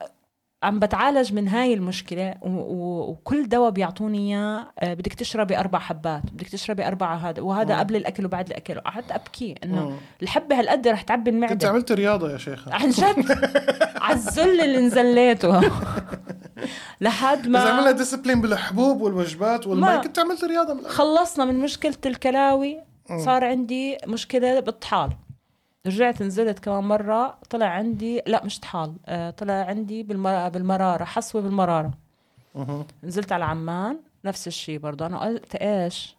عم بتعالج من هاي المشكلة وكل دواء بيعطوني إياه آه، بدك تشربي أربع حبات بدك تشربي أربعة هذا وهذا مم. قبل الأكل وبعد الأكل. قعدت أبكي إنه. الحبة هالقد رح تعبي كنت المعدة عملت رياضة يا شيخة. عن جد؟ على الذل اللي نزليته. لحد إذا عملنا ما ديسبلين بالحبوب والوجبات والمي ما- كنت عملت رياضه من. خلصنا من مشكلة الكلاوي صار عندي مشكلة بالطحال. رجعت نزلت كمان مرة طلع عندي لا مش طحال آه، طلع عندي بالمر... بالمرارة حصوة بالمرارة. مهم. نزلت على عمان نفس الشيء برضه أنا قلت إيش؟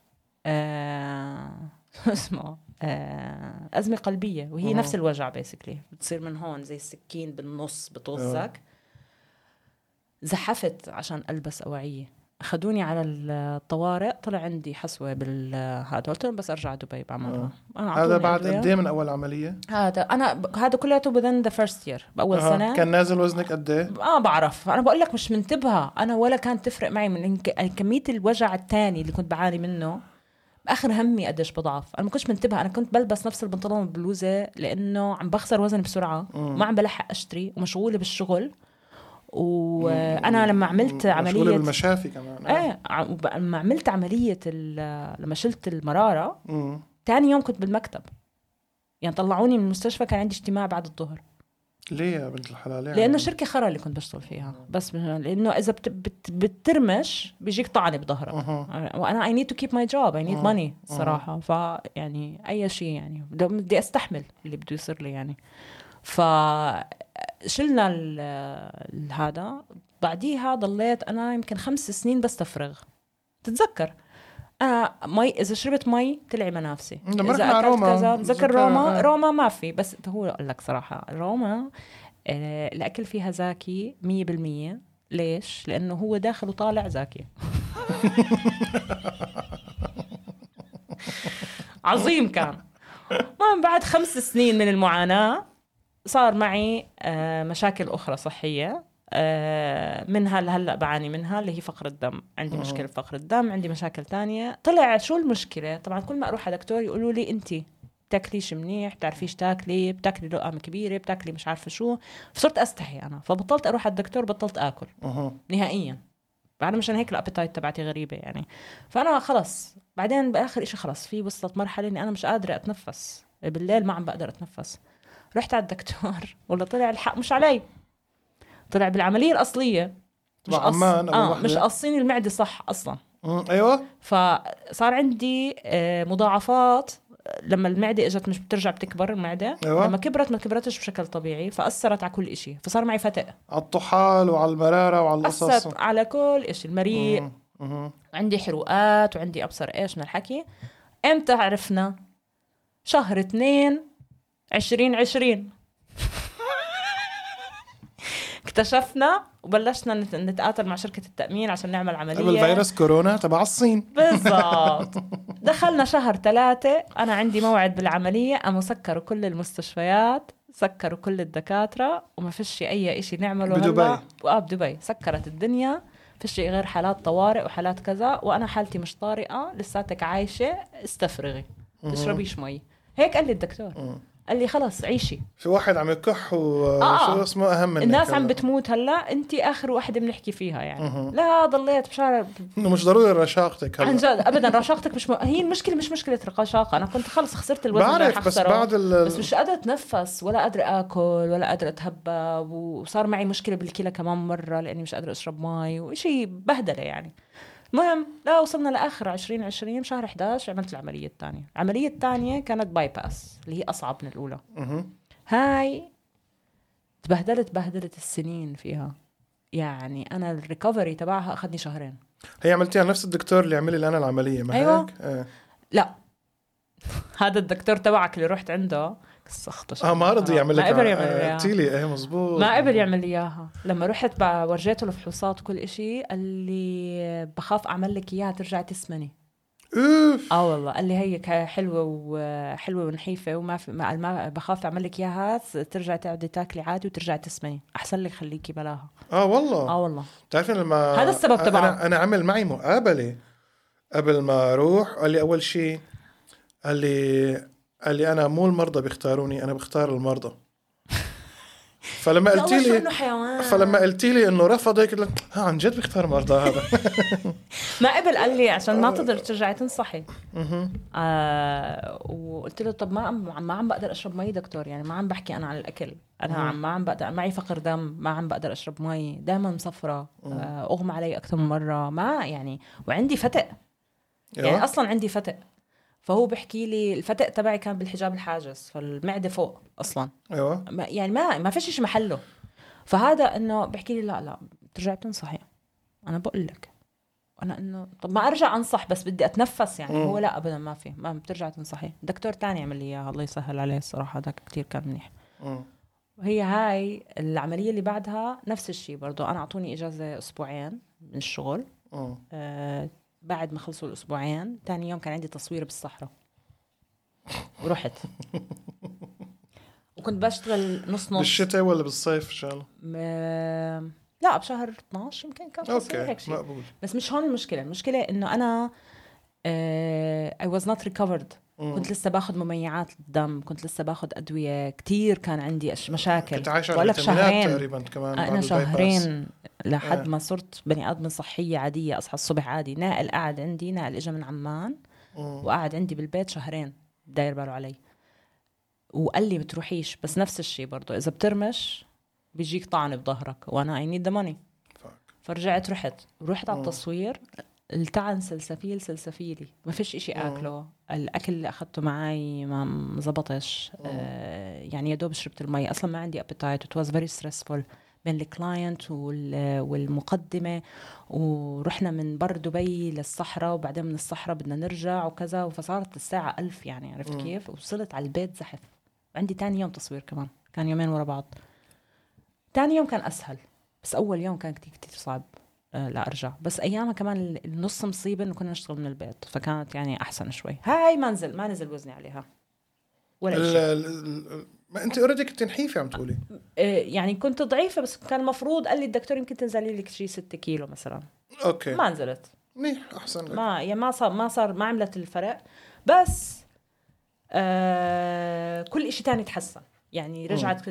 آه... اسمه؟ آه... أزمة قلبية وهي مهم. نفس الوجع بيسكلي بتصير من هون زي السكين بالنص بتوزك زحفت عشان ألبس أوعية. أخذوني على الطوارئ طلع عندي حصوة بالهذا قلت لهم بس أرجع دبي بعملها أنا هذا بعد. قد إيه من أول عملية؟ هذا أنا ب- هذا كلياته within the first year بأول أها. سنة. كان نازل وزنك قد إيه؟ ما بعرف. أنا بقول لك مش منتبهة. أنا ولا كانت تفرق معي من إنك- كمية الوجع الثاني اللي كنت بعاني منه بآخر همي قديش بضعف. أنا ما كنتش منتبهة. أنا كنت بلبس نفس البنطلون والبلوزة لأنه عم بخسر وزن بسرعة. ما عم بلحق أشتري ومشغولة بالشغل. وأنا لما عملت عملية بالمشافي كمان. إيه لما عملت عملية لما شلت المرارة. تاني يوم كنت بالمكتب. يعني طلعوني من المستشفى كان عندي اجتماع بعد الظهر. ليه يا بنت الحلال؟ يعني؟ لأنه شركة خرا اللي كنت بشتغل فيها. بس لأنه إذا بت بت بترمش بيجيك طعنة بظهرك. أها. وأنا I need to keep my job I need. Money صراحة. فيعني أي شيء يعني. بدي أستحمل اللي بده يصير لي يعني. ف شلنا هذا. بعديها ضليت أنا يمكن خمس سنين بستفرغ تتذكر؟ أنا مي إذا شربت مي تلعي منافسي. لما إذا أكلت روما، كذا بتذكر بتذكر- روما؟ آه. روما ما في بس هو أقول لك صراحة روما آه، الأكل فيها زاكي 100% ليش؟ لأنه هو داخل وطالع زاكي. عظيم كان. المهم بعد خمس سنين من المعاناة صار معي آه، مشاكل أخرى صحية آه، منها اللي هلأ بعاني منها اللي هي فقر الدم. عندي أها. مشكلة بفقر الدم عندي مشاكل تانية. طلع شو المشكلة؟ طبعا كل ما أروح على دكتور يقولوا لي أنت بتاكليش منيح بتعرفيش تاكلي بتاكلي لقم كبيرة بتاكلي مش عارفة شو. فصرت أستحي أنا. فبطلت أروح على الدكتور بطلت أها. نهائيا. بعد مشان هيك ال appetite تبعتي غريبة يعني. فأنا خلص. بعدين بآخر إشي خلص في وصلت مرحلة إني أنا مش قادرة أتنفس. بالليل ما عم بقدر أتنفس. رحت على الدكتور والله طلع الحق مش علي. طلع بالعملية الأصلية. مش آه وحدة. مش قاصين المعدة صح أصلا. أيوه. فصار عندي آه، مضاعفات. لما المعدة إجت مش بترجع بتكبر المعدة. أيوة. لما كبرت ما كبرتش بشكل طبيعي فأثرت على كل إشي. فصار معي فتق على الطحال وعلى المرارة وعلى القصص. أثرت على كل إشي. المريء. عندي حروقات وعندي أبصر إيش من الحكي. إمتى عرفنا؟ شهر اثنين عشرين عشرين. اكتشفنا وبلشنا نت- نتقاتل مع شركة التأمين عشان نعمل عملية. قبل فيروس كورونا تبع الصين. بالضبط. دخلنا شهر ثلاثة أنا عندي موعد بالعملية قاموا سكروا كل المستشفيات سكروا كل الدكاترة وما فيش أي إشي نعمله بدبي. آه بدبي. سكرت الدنيا. فيش غير حالات طوارئ وحالات كذا وأنا حالتي مش طارئة لساتك عايشة استفرغي. تشربيش مي. هيك قال لي الدكتور. قال لي خلص عيشي في واحد عم يكح وشو آه. اسمه أهم منك الناس عم. بتموت هلا أنت آخر وحده بنحكي فيها يعني. لا ضليت بشارع إنه مش ضروري رشاقتك عن هلا جد ابدا رشاقتك مش م... هي المشكلة مش مشكلة رشاقه أنا كنت خلص خسرت الوزن بعرف بس. بعد ال بس مش قادرة أتنفس ولا قادرة آكل ولا قادرة اتهبب وصار معي مشكلة بالكلى كمان مرة لأني مش قادرة أشرب مي وشيء بهدلة يعني المهم لا وصلنا لآخر 2020 شهر 11 عملت العملية الثانية العملية الثانية كانت bypass اللي هي أصعب من الأولى. هاي تبهدلت بهدلت السنين فيها يعني أنا ال recovery تبعها أخذني شهرين هي عملتيها نفس الدكتور اللي عمل لي أنا العملية ما أيوة. هيك؟ إيه لا هذا الدكتور تبعك اللي رحت عنده سخطه آه ما رضي يعمل لك ما قدر يعمل لي إياها. قلتي لي إيه مزبوط ما قبل يعمل لي إياها. لما رحت ورجيته الفحوصات وكل إشي قال لي بخاف أعمل لك إياها ترجعي تسمني. أوف. آه والله. قال لي هي ك- حلوة وحلوه ونحيفة وما في ما, ما بخاف أعمل لك إياها ترجعي تقعدي تاكلي عادي وترجعي تسمني. أحسن لك خليكي بلاها. آه والله. آه والله. بتعرفين لما هذا السبب تبعه. أنا أنا عمل معي مقابلة قبل ما أروح قال لي أول شيء قال لي قال لي أنا مو المرضى بيختاروني أنا بختار المرضى. فلما قلت لي فلما قلت لي إنه رفض هيك قلت ها عن جد بيختار مرضى هذا. ما قبل قال لي عشان ما تقدر ترجعي تنصحي. آه وقلت له طب ما عم ما عم بقدر أشرب مي دكتور يعني ما عم بحكي أنا عن الأكل. أنا عم ما عم بقدر معي فقر دم ما عم بقدر أشرب مي دائما مصفرة آه أغمى علي أكثر من مرة ما يعني وعندي فتق. يعني أيوة. أصلا عندي فتق. فهو بحكي لي الفتق تبعي كان بالحجاب الحاجز فالمعدة فوق أصلا. أيوه. ما يعني ما ما فيش شيء محله. فهذا إنه بحكي لي لا لا بترجعي بتنصحي. أنا بقول لك. أنا انه طب ما أرجع أنصح بس بدي أتنفس يعني. مم. هو لا ابدا ما في. ما بترجع تنصحي. دكتور تاني عمل لي إياها. الله يسهل عليه الصراحة. هذاك كتير كان منيح. وهي هاي العملية اللي بعدها نفس الشيء برضو. أنا أعطوني إجازة أسبوعين من الشغل. مم. آه بعد ما خلصوا الأسبوعين تاني يوم كان عندي تصوير بالصحراء. ورحت. وكنت بشتغل نص نص. بالشتاء ولا بالصيف إن شاء الله؟ لا بشهر 12 يمكن كان تصوير هيك okay شيء مقبول. بس مش هون المشكلة. المشكلة إنه أنا I was not recovered مم. كنت لسه باخذ مميعات للدم كنت لسه باخذ أدوية كتير كان عندي أش- مشاكل كنت عايش على شهرين تقريبا كمان أنا ال bypass. شهرين لحد آه. ما صرت بني آدم صحية عادية أصحى الصبح عادي نائل قاعد عندي نائل اجى من عمان مم. وقعد عندي بالبيت شهرين داير باله علي وقال لي بتروحيش بس نفس الشيء برضه إذا بترمش بيجيك طعن بظهرك وأنا I need money fuck. فرجعت رحت رحت على. التصوير التعن سلسفيل سلسفيلي. ما فيش إشي أكله. الأكل اللي اخذته معي ما ما زبطش آه يعني يا دوب شربت المي. أصلا ما عندي appetite it was very stressful بين ال client وال- والمقدمة. ورحنا من بر دبي للصحراء. وبعدين من الصحراء بدنا نرجع وكذا. فصارت الساعة ألف يعني. عرفت. كيف؟ وصلت على البيت زحف. عندي تاني يوم تصوير كمان. كان يومين ورا بعض. تاني يوم كان أسهل. بس أول يوم كان كتير كتير صعب. آه، لا أرجع. بس أيامها كمان ال- النص مصيبة إنه كنا نشتغل من البيت فكانت يعني أحسن شوي. هاي ما نزل ما نزل وزني عليها. ولا شيء. ما أنت اوريدي كنت نحيفة عم تقولي. آه، يعني كنت ضعيفة بس كان المفروض قال لي الدكتور يمكن تنزلي لك شيء 6 كيلو مثلا. أوكي. ما نزلت. منيح أحسن لك. ما يعني ما صار ما صار ما عملت الفرق. بس آه كل شيء تاني تحسن. يعني رجعت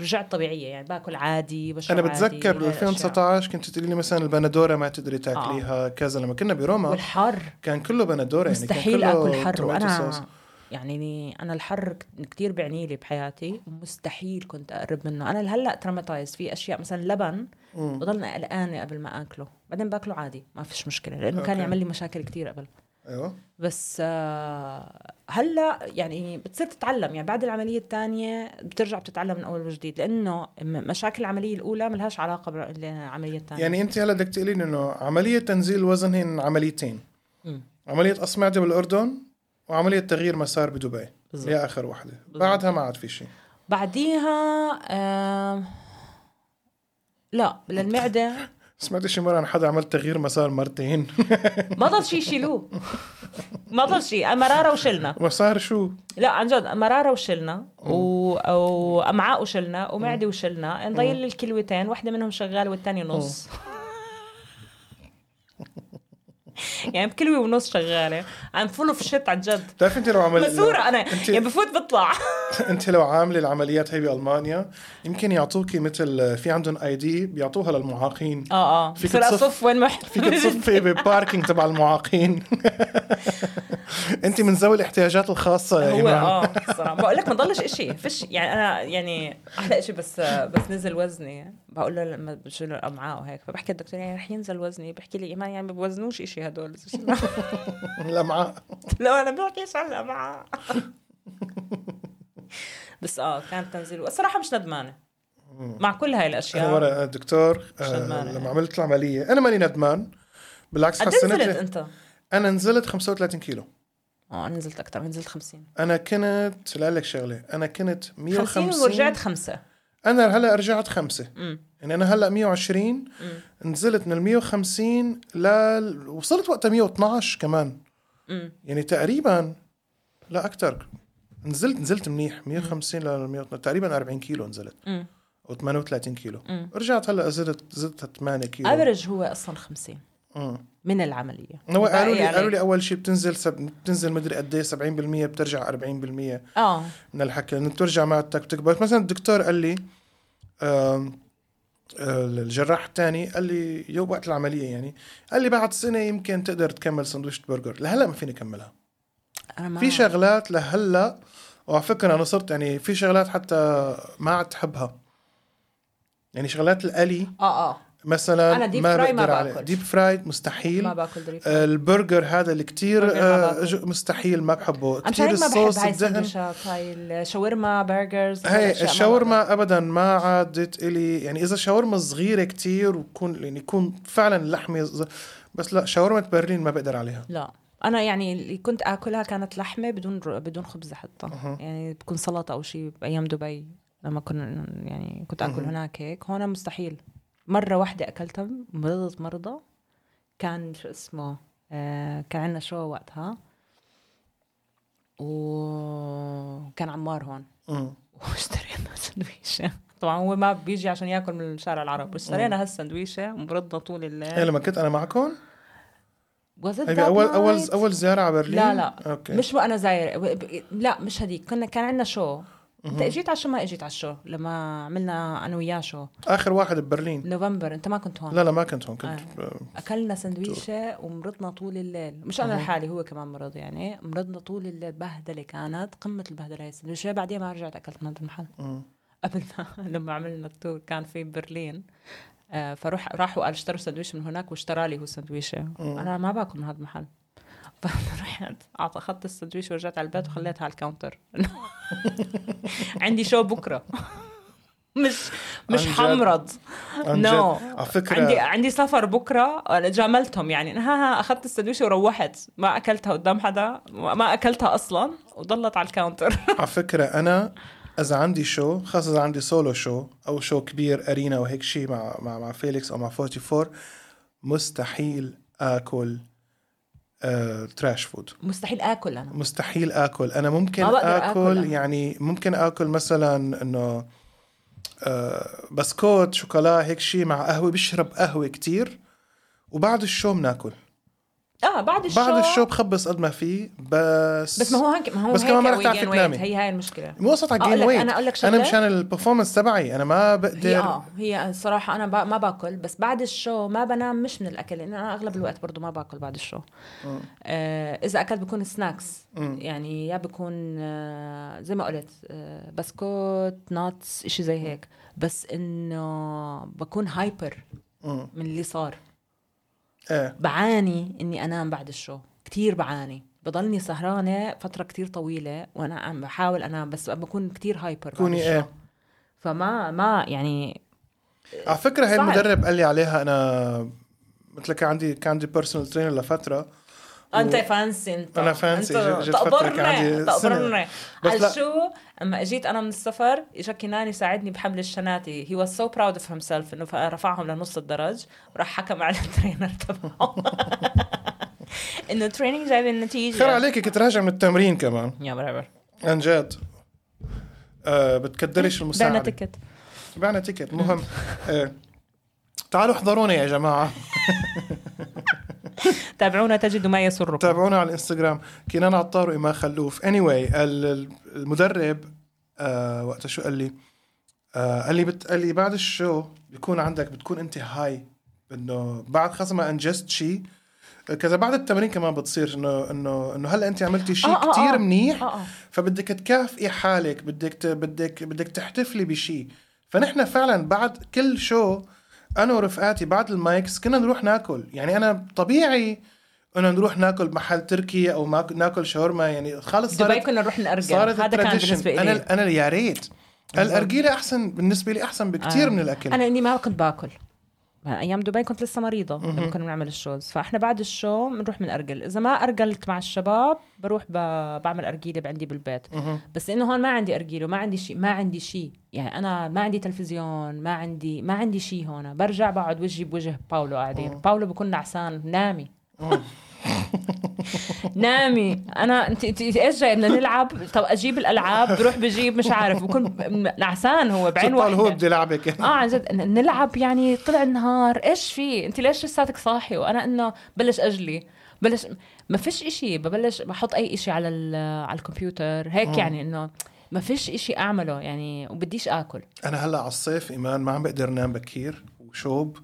رجعت طبيعية يعني باكل عادي بشرب أنا بتذكر بال الأشياء. 2019 كنت تقولي لي مثلا البندورة ما تقدري تاكليها كذا لما كنا بروما والحر كان كله بندورة يعني مستحيل كان كله آكل حر وأنا. يعني أنا الحر كثير بعني لي بحياتي ومستحيل كنت أقرب منه أنا هلأ traumatized في أشياء مثلا لبن. بضلني قلقانة قبل ما آكله بعدين باكله عادي ما فيش مشكلة لأنه كان okay. يعمل لي مشاكل كثير قبل أيوه بس آه، هلا يعني بتصير تتعلم يعني بعد العملية الثانية بترجع بتتعلم من أول وجديد لأنه م- مشاكل العملية الأولى ملهاش علاقة بالعملية الثانية. يعني أنت هلا بدك تقولي لي إنه عملية تنزيل الوزن هن عمليتين. مم. عملية قص معده بالاردن وعملية تغيير مسار بدبي. هي آخر وحدة. بعدها ما عاد في شيء. بعديها آه لا للمعدة سمعت شي مرة عن حدا عمل تغيير مسار مرتين؟ ما ضل شيء يشيلوه ما ضل شيء مرارة وشلنا. مسار شو؟ لا عن جد مرارة وشلنا و... وامعاء وشلنا ومعدة وشلنا. نضيل الكلوتين واحدة منهم شغالة والثانيه نص. يعني بكلوه ونص شغالة. عم full of shit عن جد. بتعرف انت لو عمل مسوره أنا. انت يعني بفوت بطلع. انت لو عاملة العمليات هي بألمانيا يمكن يعطوكي مثل في عندهم ID بيعطوها للمعاقين. آه آه. فيك تصف- وين ما فيك تصفي بال parking تبع المعاقين. انت من ذوي الاحتياجات الخاصة يا هو إيمان. آه صراحة بقول لك ما ضلش إشي. فيش يعني أنا يعني أحلى إشي بس بس نزل وزني. بقول له لما بشيل الأمعاء وهيك. فبحكي الدكتور يعني رح ينزل وزني. بحكي لي إيمان يعني ما بوزنوش إشي هدول الامعاء لو أنا بحكيش عن الامعاء بس آه كانت تنزيل. الصراحه مش ندمانة. مع كل هاي أنا الاشياء ورا دكتور آه لما. عملت العملية أنا ماني ندمان. بالعكس حسنت نزلت أنت؟ أنا نزلت 35 كيلو. آه أنا نزلت أكثر نزلت 50 أنا كنت لا لك شغلة. أنا كنت 50 150 ورجعت خمسة. أنا هلأ رجعت خمسة. امم يعني أنا هلأ 120 نزلت من ال 150 ل وصلت وقتها 112 كمان. امم يعني تقريبا لا أكثر نزلت نزلت منيح. 150 ل 112 تقريبا 40 كيلو نزلت. امم أو 38 كيلو. مم. رجعت هلأ زدت زدت 8 كيلو. افرج هو أصلا 50 مم. من العملية. هو قالوا لي عليك. قالوا لي أول شيء بتنزل سب... بتنزل مدري قد إيه 70% بترجع 40% آه. من الحكي لأنه بترجع معدتك بتكبر. مثلا الدكتور قال لي الجراح الثاني قال لي يو وقت العملية يعني. قال لي بعد سنة يمكن تقدر تكمل سندويشة برجر. لهلا ما فيني أكملها. أنا ما في شغلات لهلا وعلى فكرة أنا صرت يعني في شغلات حتى ما عاد احبها يعني شغلات القلي آه آه. مثلا أنا deep ما fry ما باكل. deep fried مستحيل. ما باكل deep آه، البرجر هذا اللي ما آه، مستحيل ما بحبه. أنا بحب الصوص هاي الدهن. هاي الشاورما برجرز هي الشاورما ابدا ما عادت إلي. يعني إذا شاورما صغيرة كتير وتكون يعني يكون فعلا اللحمه ز- بس لا شاورما برلين ما بقدر عليها. لا. أنا يعني اللي كنت آكلها كانت لحمة بدون بدون خبز حتى. أها. يعني بتكون سلطة أو شيء بأيام دبي لما كنا يعني كنت آكل. هناك هيك. هون مستحيل. مرة واحدة أكلتها مرضت مرضى. كان شو اسمه آه كان عندنا شو وقتها. وكان عمار هون. واشترينا سندويشة. طبعا هو ما بيجي عشان ياكل من الشارع العرب اشترينا هالسندويشة ومرضنا طول الليل. لما كنت أنا معكم؟ That اول اول? أول زيارة على برلين؟ لا لا. okay. مش وأنا زايرة. ب- لا مش هديك. كنا كان عندنا show؟ انت اجيت على ال show ما اجيت على ال show لما عملنا أنا وياه show. آخر واحد ببرلين. نوفمبر أنت ما كنت هون. لا لا ما كنت هون كنت أكلنا سندويشة ومرضنا طول الليل. مش أنا. لحالي هو كمان مرض يعني. مرضنا طول الليل بهدلة كانت قمة البهدلة هاي السندويشة. بعدين ما رجعت أكلت من هذا المحل. قبل ما لما عملنا ال tour كان في برلين. آه، فروح راحوا قال اشتروا سندويشه من هناك واشترى لي هو سندويشه. أنا ما باكل من هذا المحل. أعط- اخذت السندويشه ورجعت على البيت وخليتها على ال counter. عندي show بكرة. مش مش؟ حمرض. no. على فكره عندي عندي سفر بكرة أنا جاملتهم يعني. ها ها أخذت السندويشه وروحت. ما أكلتها قدام حدا ما أكلتها أصلا وضلت على ال counter. على فكرة أنا إذا عندي show خاصة إذا عندي solo show أو show كبير arena وهيك شيء مع مع مع فيليكس أو مع 44 مستحيل آكل آه، trash food مستحيل آكل أنا. مستحيل آكل. أنا ممكن ما بقدر آكل, آكل أنا. يعني ممكن آكل مثلا إنه آه، بسكوت شوكولا هيك شيء مع قهوة بشرب قهوة كتير وبعد ال show بناكل آه بعد ال show بعد ال show بخبص قد ما فيه بس بس ما هو هيك ما هو بس كمان ما رح تعرفي. تنامي. هي هاي المشكلة مو قصة على جين لك- wait أنا أقول لك أنا شغلة. مشان ال performance تبعي أنا ما هي بقدر آه هي الصراحه أنا با ما باكل بس بعد ال show ما بنام مش من الأكل لأن أنا أغلب الوقت برضو ما باكل بعد ال show آه إذا أكلت بكون snacks. يعني يا بكون آه زي ما قلت آه بسكوت nuts إشي زي هيك بس إنه بكون hyper. من اللي صار إيه بعاني إني أنام بعد ال show كتير بعاني بضلني سهرانة فترة كتير طويلة وأنا عم بحاول أنام بس بكون كتير hyper كوني. إيه فما ما يعني على فكرة هي. المدرب قال لي عليها أنا مثل كان عندي كان عندي personal trainer لفترة أنت fancy أنت. أنا fancy. أنت جت تقبرني تقبرني. بس على لا. شو؟ أما أجيت أنا من السفر اجا كناني ساعدني بحمل الشناتي. he was so proud of himself انه رفعهم لنص الدرج وراح حكم على ال trainer تبعه إنه ال training جايب النتيجة. خير عليك كنت راجع من التمرين كمان. يا برابر. عن جد. آه بتكدرش بعنا المساعدة. ticket بعنا ticket مهم. آه تعالوا احضرونا يا جماعة. تابعونا تجدوا ما يسركم. تابعونا على الإنستغرام كنان عطار وإيمان خلوف. Anyway ال- المدرب آه وقتها شو قال لي؟ آه قال لي بت... قال لي بعد ال show بيكون عندك بتكون أنت هاي إنه بعد خاصة ما انجزت شيء كذا بعد التمرين كمان بتصير انه انه إنه هلأ أنت عملتي شيء آه، آه، كتير آه. منيح آه. آه فبدك تكافئي حالك بدك ت... بدك بدك تحتفلي بشيء فنحن فعلا بعد كل show أنا ورفقاتي بعد ال mics كنا نروح ناكل. يعني أنا طبيعي إنه نروح ناكل محل تركي أو ما ناكل شاورما. يعني دبي صارت كنا نروح نأرجل صارت هذا كان. بالنسبة لي أنا أنا يا ريت. الأرجيلة أحسن بالنسبة لي أحسن بكثير آه. من الأكل. أنا إني ما كنت باكل. أيام دبي كنت لسه مريضة لما كنا بنعمل ال shows. فإحنا بعد الشو بنروح بنأرجل إذا ما أرجلت مع الشباب بروح ب... بعمل أرجيلة عندي بالبيت. بس إنه هون ما عندي أرجيلة ما عندي شيء ما عندي شيء يعني أنا ما عندي تلفزيون ما عندي ما عندي شيء هون. برجع بقعد وجهي بوجه باولو قاعدين. باولو بكون نعسان نامي. نامي. أنا انت أنت إيش جاي بدنا نلعب؟ طب أجيب الألعاب بروح بجيب مش عارف. بكون نعسان هو بعين سبحان هو واحدة. بدي لعبك آه عن جد. نلعب يعني طلع النهار. إيش في؟ أنت ليش لساتك صاحي؟ وأنا إنه بلش أجلي. بلش ما فيش إشي. ببلش بحط أي إشي على على الكمبيوتر. هيك يعني إنه ما فيش إشي أعمله يعني وبديش آكل. أنا هلأ على الصيف إيمان ما عم بقدر نام بكير وشوب.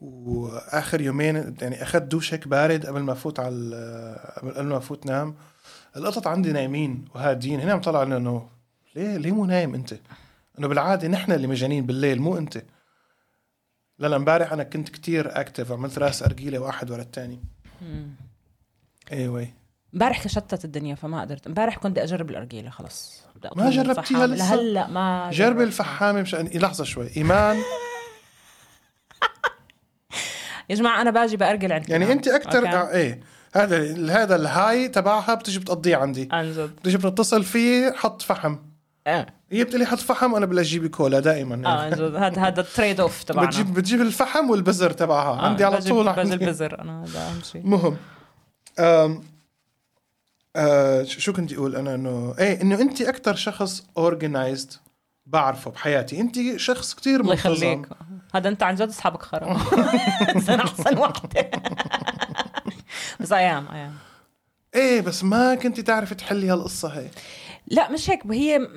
وآخر يومين يعني أخذت دوش هيك بارد قبل ما أفوت على قبل ما أفوت نام. القطط عندي نايمين وهادين هنا عم طلع إنه ليه ليه مو نايم أنت؟ إنه بالعادة نحن اللي مجانين بالليل مو أنت. لا لا امبارح أنا كنت كتير اكتف عملت رأس ارجيله واحد ورا الثاني أيوه امبارح تشتت الدنيا فما قدرت. امبارح كنت بدي أجرب الأرجيلة خلص. ما جربتيها. لسه؟ لهلا ما جرب. الفحامة مشان لحظة شوي. إيمان. يا جماعة أنا باجي بارجل عند يعني أنت أكثر okay. آه إيه. هذا هذا الهاي تبعها بتجي بتقضيه عندي. عن جد بتجي بتتصل فيه حط فحم. آه. هي بتقلي حط فحم وأنا بدي أجيب كولا دائما. آه عن جد هذا هذا ال trade off تبعنا. بتجيب بتجيب الفحم والبزر تبعها. آه، عندي على طول بجيب عندي البزر أنا هذا أهم شيء. مهم. أم آه شو كنت أقول أنا انه إيه إنه أنت أكثر شخص organized بعرفه بحياتي. أنت شخص كتير الله منتظم. يخليك هذا أنت عن جد أصحابك خرا أنا أحسن وحده بس أيام أيام إيه بس ما كنت تعرفي تحلي هالقصة هي؟ لا مش هيك. هي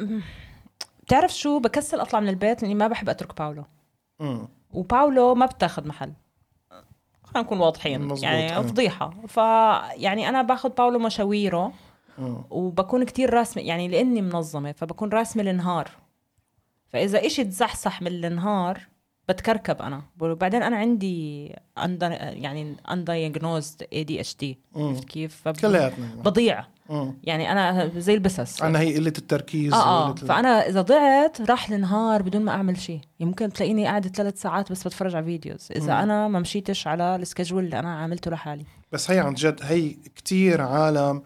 بتعرف شو؟ بكسل أطلع من البيت لأني ما بحب أترك باولو. امم وباولو ما بتاخذ محل. خلينا نكون واضحين. مزبوط، يعني. فضيحة. فيعني أنا باخذ باولو مشاويره وبكون كتير راسمة. يعني لأني منظمة فبكون راسمة النهار. فإذا إشي تزحزح من النهار بتكركب أنا. وبعدين أنا عندي under يعني undiagnosed ADHD عرفت كيف؟ فب- كلياتنا. بضيع. يعني أنا زي البسس. عنا هي قلة التركيز وقلة ال- فأنا إذا ضعت راح النهار بدون ما أعمل شيء. يمكن تلاقيني قاعدة ثلاث ساعات بس بتفرج على videos إذا مم. أنا ما مشيتش على ال schedule اللي أنا عملته لحالي. بس هي عن جد هي كتير عالم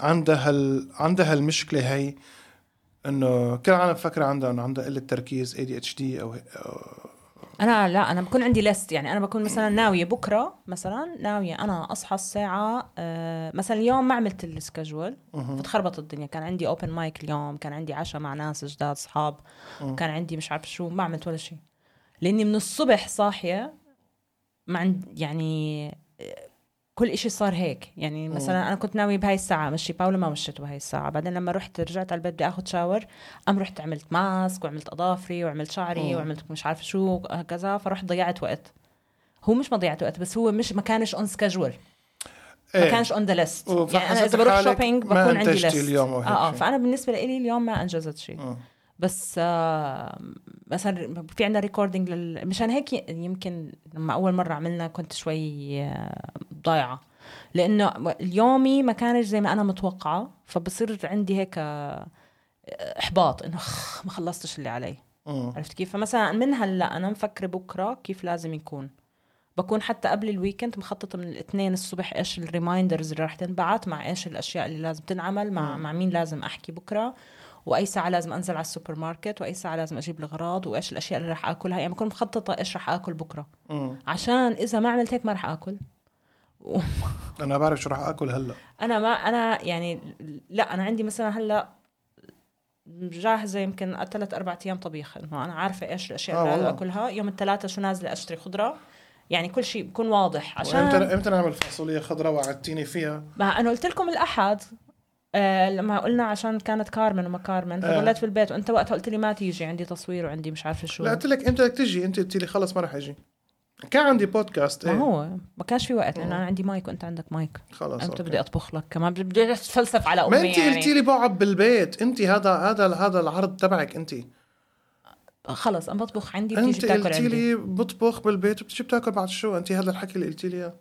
عندها هال... عندها هالمشكله هي إنه كل العالم فكره عندها انه عندها قلة تركيز ADHD أو أو- أنا لا أنا بكون عندي list يعني أنا بكون مثلا ناوية بكرة مثلا ناوية أنا أصحى الساعة آه مثلا اليوم ما عملت ال schedule فتخربط الدنيا. كان عندي open mic اليوم كان عندي عشاء مع ناس جداد اصحاب كان عندي مش عارف شو ما عملت ولا شيء. لأني من الصبح صاحية ما عند يعني كل إشي صار هيك. يعني مثلا أنا كنت ناوية بهاي الساعة مشي باولا ما مشيته بهاي الساعة. بعدين لما رحت رجعت على البيت بدي آخذ shower قام رحت عملت mask وعملت اظافري وعملت شعري وعملت مش عارفة شو كذا فرحت ضيعت وقت. هو مش ما ضيعت وقت بس هو مش ما كانش on schedule ما إيه. كانش on the list يعني أنا إذا بروح shopping بكون عندي list اليوم آه آه. فأنا بالنسبة لي اليوم ما أنجزت شيء. بس آه مثلا في عندنا recording لل... مشان هيك يمكن لما أول مرة عملنا كنت شوي آه، ضايعه لأنه اليومي ما كانش زي ما أنا متوقعة فبصير عندي هيك آه، إحباط إنه ما خلصتش اللي علي. مم. عرفت كيف؟ فمثلا من هلأ أنا مفكرة بكرة كيف لازم يكون. بكون حتى قبل ال weekend مخططة من الاثنين الصبح إيش ال reminders اللي راح تنبعت مع إيش الأشياء اللي لازم تنعمل مع مع مين لازم أحكي بكرة وأي ساعة لازم أنزل على السوبر ماركت وأي ساعة لازم أجيب الاغراض وإيش الأشياء اللي راح آكلها. يعني بكون مخططة إيش راح آكل بكرة. مم. عشان إذا ما عملت هيك ما راح آكل. أنا بعرف شو راح آكل هلأ. أنا ما أنا يعني لأ أنا عندي مثلا هلأ جاهزة يمكن ثلاث أربع أيام طبيخ إنه أنا عارفة إيش الأشياء آه اللي والله. لازم آكلها. يوم الثلاثاء شو نازلة أشتري خضرة. يعني كل شيء بكون واضح. إمتى عشان إمتى نعمل فاصوليا خضراء وعدتيني فيها؟ ما أنا قلت لكم الأحد آه لما قلنا عشان كانت كارمن وما كارمن آه. فضليت في البيت. وأنت وقتها قلت لي ما تيجي عندي تصوير وعندي مش عارفة شو. لا قلت لك إمتى بدك تجي؟ أنت قلت لي خلص ما راح أجي. كان عندي بودكاست ما إيه. هو ما كانش في وقت لأنه أنا عندي مايك وأنت عندك مايك. خلص أنت. بدي أطبخ لك كمان بدي- أتفلسف على أمي ما انت يعني. قلتي لي بقعد بالبيت. انت هذا هذا هذا العرض تبعك انت. خلص أنا بطبخ عندي بتيجي انت بتاكل قلتي عندي. لي بطبخ بالبيت وبتجي بتاكل بعد شو انت هذا الحكي اللي قلتي لي إياه.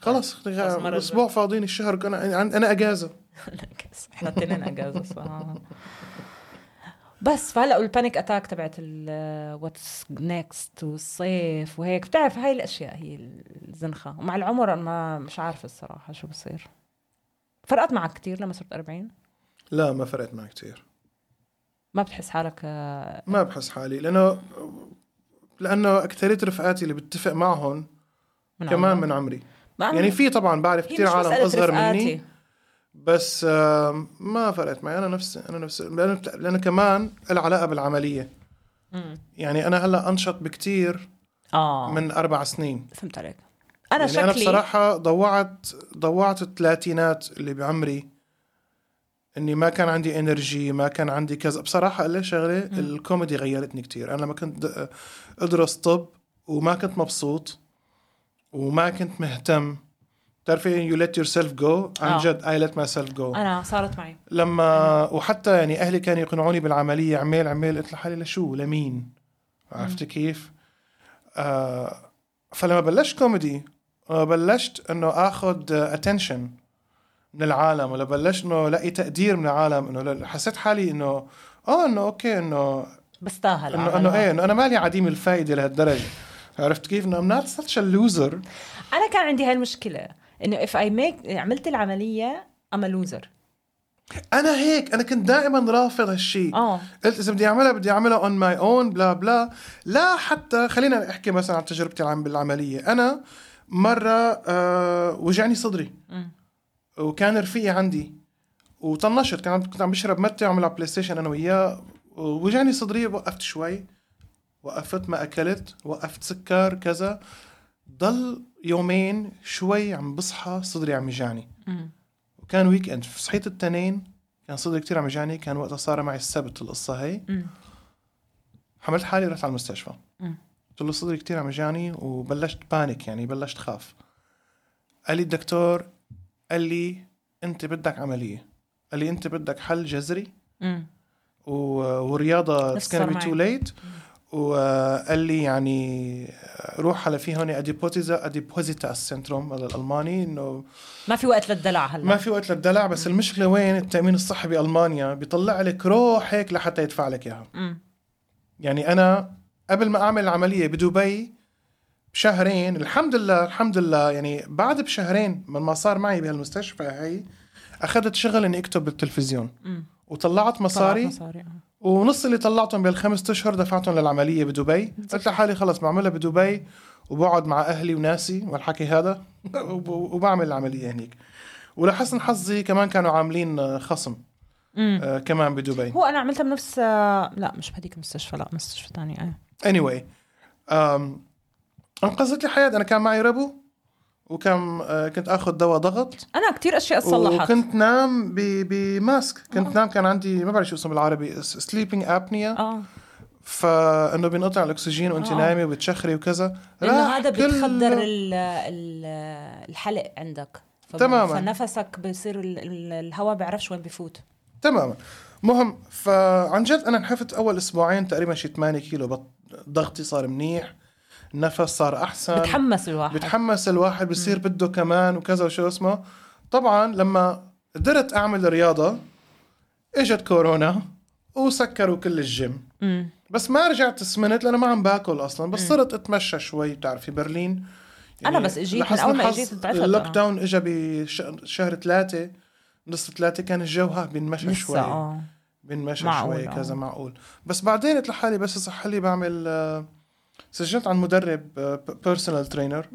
خلص مرة أسبوع فاضيين الشهر أنا أنا أجازة. إحنا الاثنين أجازة صراحة بس فهلأ وال panic attack تبعت what's next والصيف وهيك. بتعرف هاي الأشياء هي الزنخة. ومع العمر أنا مش عارفة الصراحة شو بصير. فرقت معك كتير لما صرت 40 لا ما فرقت معي كتير. ما بتحس حالك آه، ما بحس حالي لأنه لأنه أكثرية رفقاتي اللي بتفق معهم من كمان عمرك؟ من عمري. يعني في طبعا بعرف كثير عالم أصغر رفقاتي. مني بس ما فرقت معي. أنا نفسي أنا نفسي لأنه لأنه كمان العلاقة بالعملية. مم. يعني أنا هلأ أنشط بكتير آه. من أربع سنين. فهمت عليك. أنا يعني شكلي أنا بصراحة ضوعت ضوعت الثلاثينات اللي بعمري إني ما كان عندي انرجي ما كان عندي كذا. بصراحة لك شغلة الكوميدي غيرتني كتير. أنا لما كنت أدرس طب وما كنت مبسوط وما كنت مهتم. بتعرفي you let yourself go عن آه. جد I let myself go أنا صارت معي. لما وحتى يعني أهلي كانوا يقنعوني بالعملية عمال عمال قلت لحالي لشو؟ لمين؟ عرفت كيف؟ آه فلما بلشت كوميدي آه، بلشت إنه آخذ attention من العالم ولا بلشت إنه الاقي تقدير من العالم إنه حسيت حالي إنه آه إنه okay إنه بستاهل انه. إنه إيه إنه أنا مالي عديم الفائده لهالدرجة. عرفت كيف؟ إنه I'm not such a loser. أنا كان عندي هاي المشكلة. إنه if I make عملت العملية I'm a loser. أنا هيك أنا كنت دائما رافض هالشيء آه. قلت إذا بدي أعملها بدي أعملها on my own بلا بلا لا حتى خلينا أحكي مثلا عن تجربتي العام بالعملية. أنا مرة آه وجعني صدري. مم. وكان رفيقي عندي. وطنشت كان كنت عم بشرب متى وعم نلعب على PlayStation أنا وياه. وجعني صدري وقفت شوي. وقفت ما أكلت. وقفت سكر كذا. ضل يومين شوي عم بصحى صدري عم يجعني مم. وكان weekend صحيت التنين كان صدري كتير عم يجعني كان وقتها صار معي السبت القصة هي مم. حملت حالي رحت على المستشفى. قلت له صدري كتير عم يجعني وبلشت panic يعني بلشت خاف قال لي الدكتور قال لي أنت بدك عملية قال لي أنت بدك حل جذري مم. و- ورياضة معي. too late وقال لي يعني روح على في هون Adipositas Adipositas Zentrum هذا الألماني إنه ما في وقت للدلع هلا ما في وقت للدلع بس المشكلة وين التأمين الصحي بالمانيا بيطلع لك روح هيك لحتى يدفع لك إياها. يعني أنا قبل ما أعمل العملية بدبي بشهرين الحمد لله الحمد لله يعني بعد بشهرين من ما صار معي بهالمستشفى هي أخذت شغل إني أكتب بالتلفزيون مم. وطلعت مصاري طلعت مصاري آه. ونص اللي طلعتهم بالخمس أشهر دفعتهم للعملية بدبي. قلت لحالي خلص بعملها بدبي وبقعد مع أهلي وناسي والحكي هذا وب- وبعمل العملية هنيك. ولحسن حظي كمان كانوا عاملين خصم. آه، كمان بدبي. هو أنا عملتها بنفس آه، لا مش بهديك المستشفى لا مستشفى ثانية إيه anyway um, أنقذت لي حياتي. أنا كان معي ربو. وكان آه، كنت آخذ دواء ضغط. أنا كتير أشياء صلحت. وكنت نام بماسك. كنت نام كان عندي ما بعرف شو اسمه بالعربي سليبنج ابنيا آه. فإنه بينقطع الأكسجين وانت آه. نايمة وبتشخري وكذا. لأنه هذا كل- الحلق عندك. تماماً. فنفسك بصير ال- ال- الهواء بيعرفش وين بفوت. تماما. مهم. فعن جد أنا نحفت أول أسبوعين تقريبا شي 8 كيلو. ضغطي صار منيح. النفس صار أحسن. بتحمس الواحد. بتحمس الواحد بصير بده كمان وكذا وشو اسمه. طبعا لما قدرت أعمل رياضة إجت كورونا وسكروا كل الجيم. بس ما رجعت سمنت لأنه ما عم باكل أصلا بس صرت أتمشى شوي بتعرفي برلين؟ أنا بس إجيت من أول ما الحظ إجيت ضعفت ال lock. down اجى بشهر ثلاثة نص ثلاثة كان الجو ها بنمشى شوي. آه. بنمشى معقول، شوي آه. كذا معقول. بس بعدين قلت لحالي بس صح لي بعمل آه، سجلت عن مدرب personal trainer.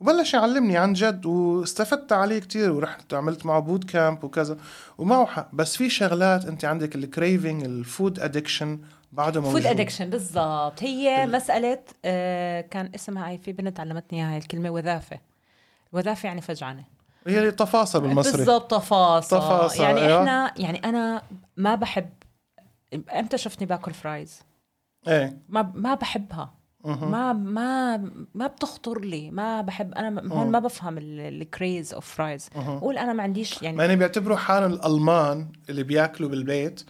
وبلش يعلمني عن جد واستفدت عليه كتير ورحت عملت معه boot camp وكذا. ومعه حق. بس في شغلات أنت عندك ال craving ال food addiction بعده موجود. food addiction بالضبط. هي مسألة آه كان اسمها هاي في بنت علمتني اياها الكلمة طفاسة. طفاسة يعني فجعانة. هي طفاسة بالمصري. بالضبط طفاسة طفاسة، يعني أيوة. إحنا يعني أنا ما بحب إمتى شفتني باكل fries إيه. ما ما بحبها. ما ما ما بتخطر لي ما بحب أنا هون ما بفهم ال craze of fries. قول أنا ما عنديش يعني يعني بيعتبروا حالهم الألمان اللي بياكلوا بالبيت.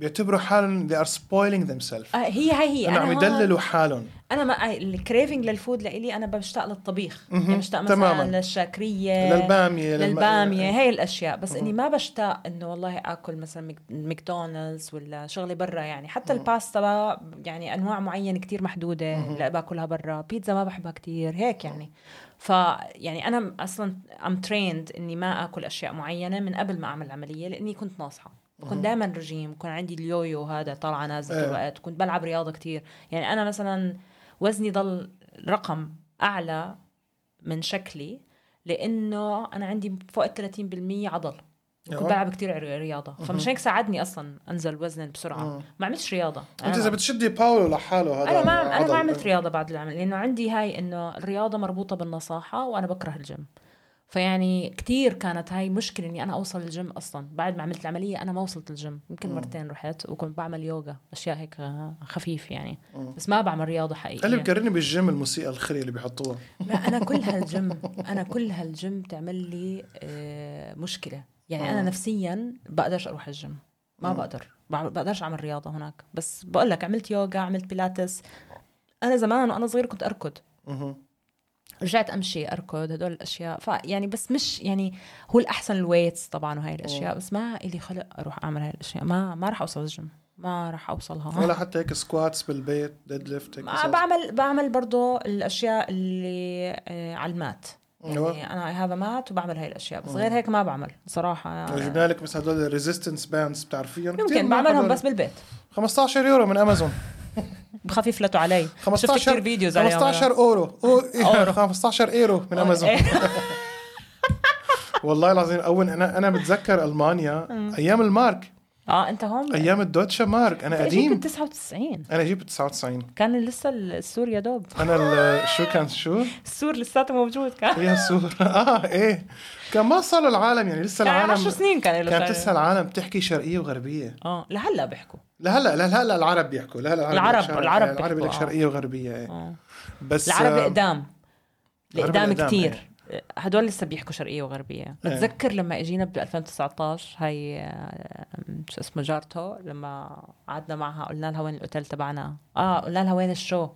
بيعتبروا حالهم they are spoiling themselves. آه هي هي هي. انه عم يدللوا حالهم. أنا ما ال craving لل food لإلي أنا بشتاق للطبيخ. يعني بشتاق مثلا تماماً. للشاكرية للبامية للم- للبامية هي الأشياء. بس إني ما بشتاق إنه والله آكل مثلا ماكدونالدز ولا شغلة برا يعني. حتى الباستا يعني أنواع معينة كتير محدودة لا باكلها برا. بيتزا ما بحبها كتير هيك يعني. ف يعني أنا أصلا I'm trained إني ما آكل أشياء معينة من قبل ما أعمل العملية لإني كنت ناصحة. كنت دائما رجيم كان عندي ال yo-yo هذا طالعة نازلة طول إيه. الوقت كنت بلعب رياضة كتير. يعني أنا مثلا وزني ضل رقم أعلى من شكلي لأنه أنا عندي فوق ال 30% عضل. كنت. بلعب كتير رياضة. فمش هيك ساعدني أصلا أنزل وزن بسرعة. ما عملتش رياضة. أنت إذا بتشدي باولو لحاله هذا أنا ما أنا. ما عملت رياضة بعد العمل لأنه عندي هاي إنه الرياضة مربوطة بالنصاحة وأنا بكره الجيم. فيعني كتير كانت هاي مشكلة إني أنا أوصل الجيم أصلا. بعد ما عملت العملية أنا ما وصلت الجيم. يمكن مرتين رحت وكنت بعمل يوغا أشياء هيك خفيف يعني. بس ما بعمل رياضة اللي حقيقية بكرني بالجيم الموسيقى الخري اللي بيحطوها لا أنا كل هالجيم أنا كل هالجيم تعمل لي آه، مشكلة. يعني أنا نفسيا بقدرش أروح الجيم. ما بقدر. بقدرش أعمل رياضة هناك. بس بقول لك عملت يوغا عملت بيلاتس. أنا زمان وأنا صغير كنت أركض. رجعت أمشي أركض هدول الأشياء. فيعني بس مش يعني هو الأحسن ال weights طبعا وهي الأشياء. بس ما إلي خلق أروح أعمل هاي الأشياء. ما ما راح أوصل الجيم. ما راح أوصلها. ولا حتى هيك squats بالبيت deadlift ما. بعمل بعمل برضو الأشياء اللي آه، على ال mat. أيوة. يعني أنا I have mat وبعمل هاي الأشياء. بس غير هيك ما بعمل صراحة. وجبنا لك بس هدول ال resistance bands بتعرفيهم. مناح بعملهم. بس بالبيت. 15 يورو من أمازون. بخفيف لتوا علي شفت 15 كثير videos عليهم 15 أورو. أو- 15 إيرو من أمازون. إيه. والله العظيم أول أنا أنا بتذكر ألمانيا أيام المارك. آه أنت هون. أيام ال Deutsche Mark. أنا قديم. بال 99 أنا جيت ب 99 كان لسه السور يا دوب. أنا شو كان شو؟ السور لساته موجود كان. يا سور. آه إيه. كان ما صار العالم يعني لسه يعني العالم 10 سنين كان له كانت. لسه العالم تحكي شرقية وغربية. آه لهلا بيحكوا. لهلا لهلا العرب بيحكوا. لهلا العرب- العرب العرب بيحكوا، لك آه. شرقيه وغربية إيه. آه. بس العرب آه، الاقدام الإقدام، كتير. هدول لسه بيحكوا شرقية وغربية. بتذكر لما إجينا ب 2019 هاي آه، شو اسمه جارته لما قعدنا معها قلنا لها وين الأوتيل تبعنا؟ آه قلنا لها وين الشو؟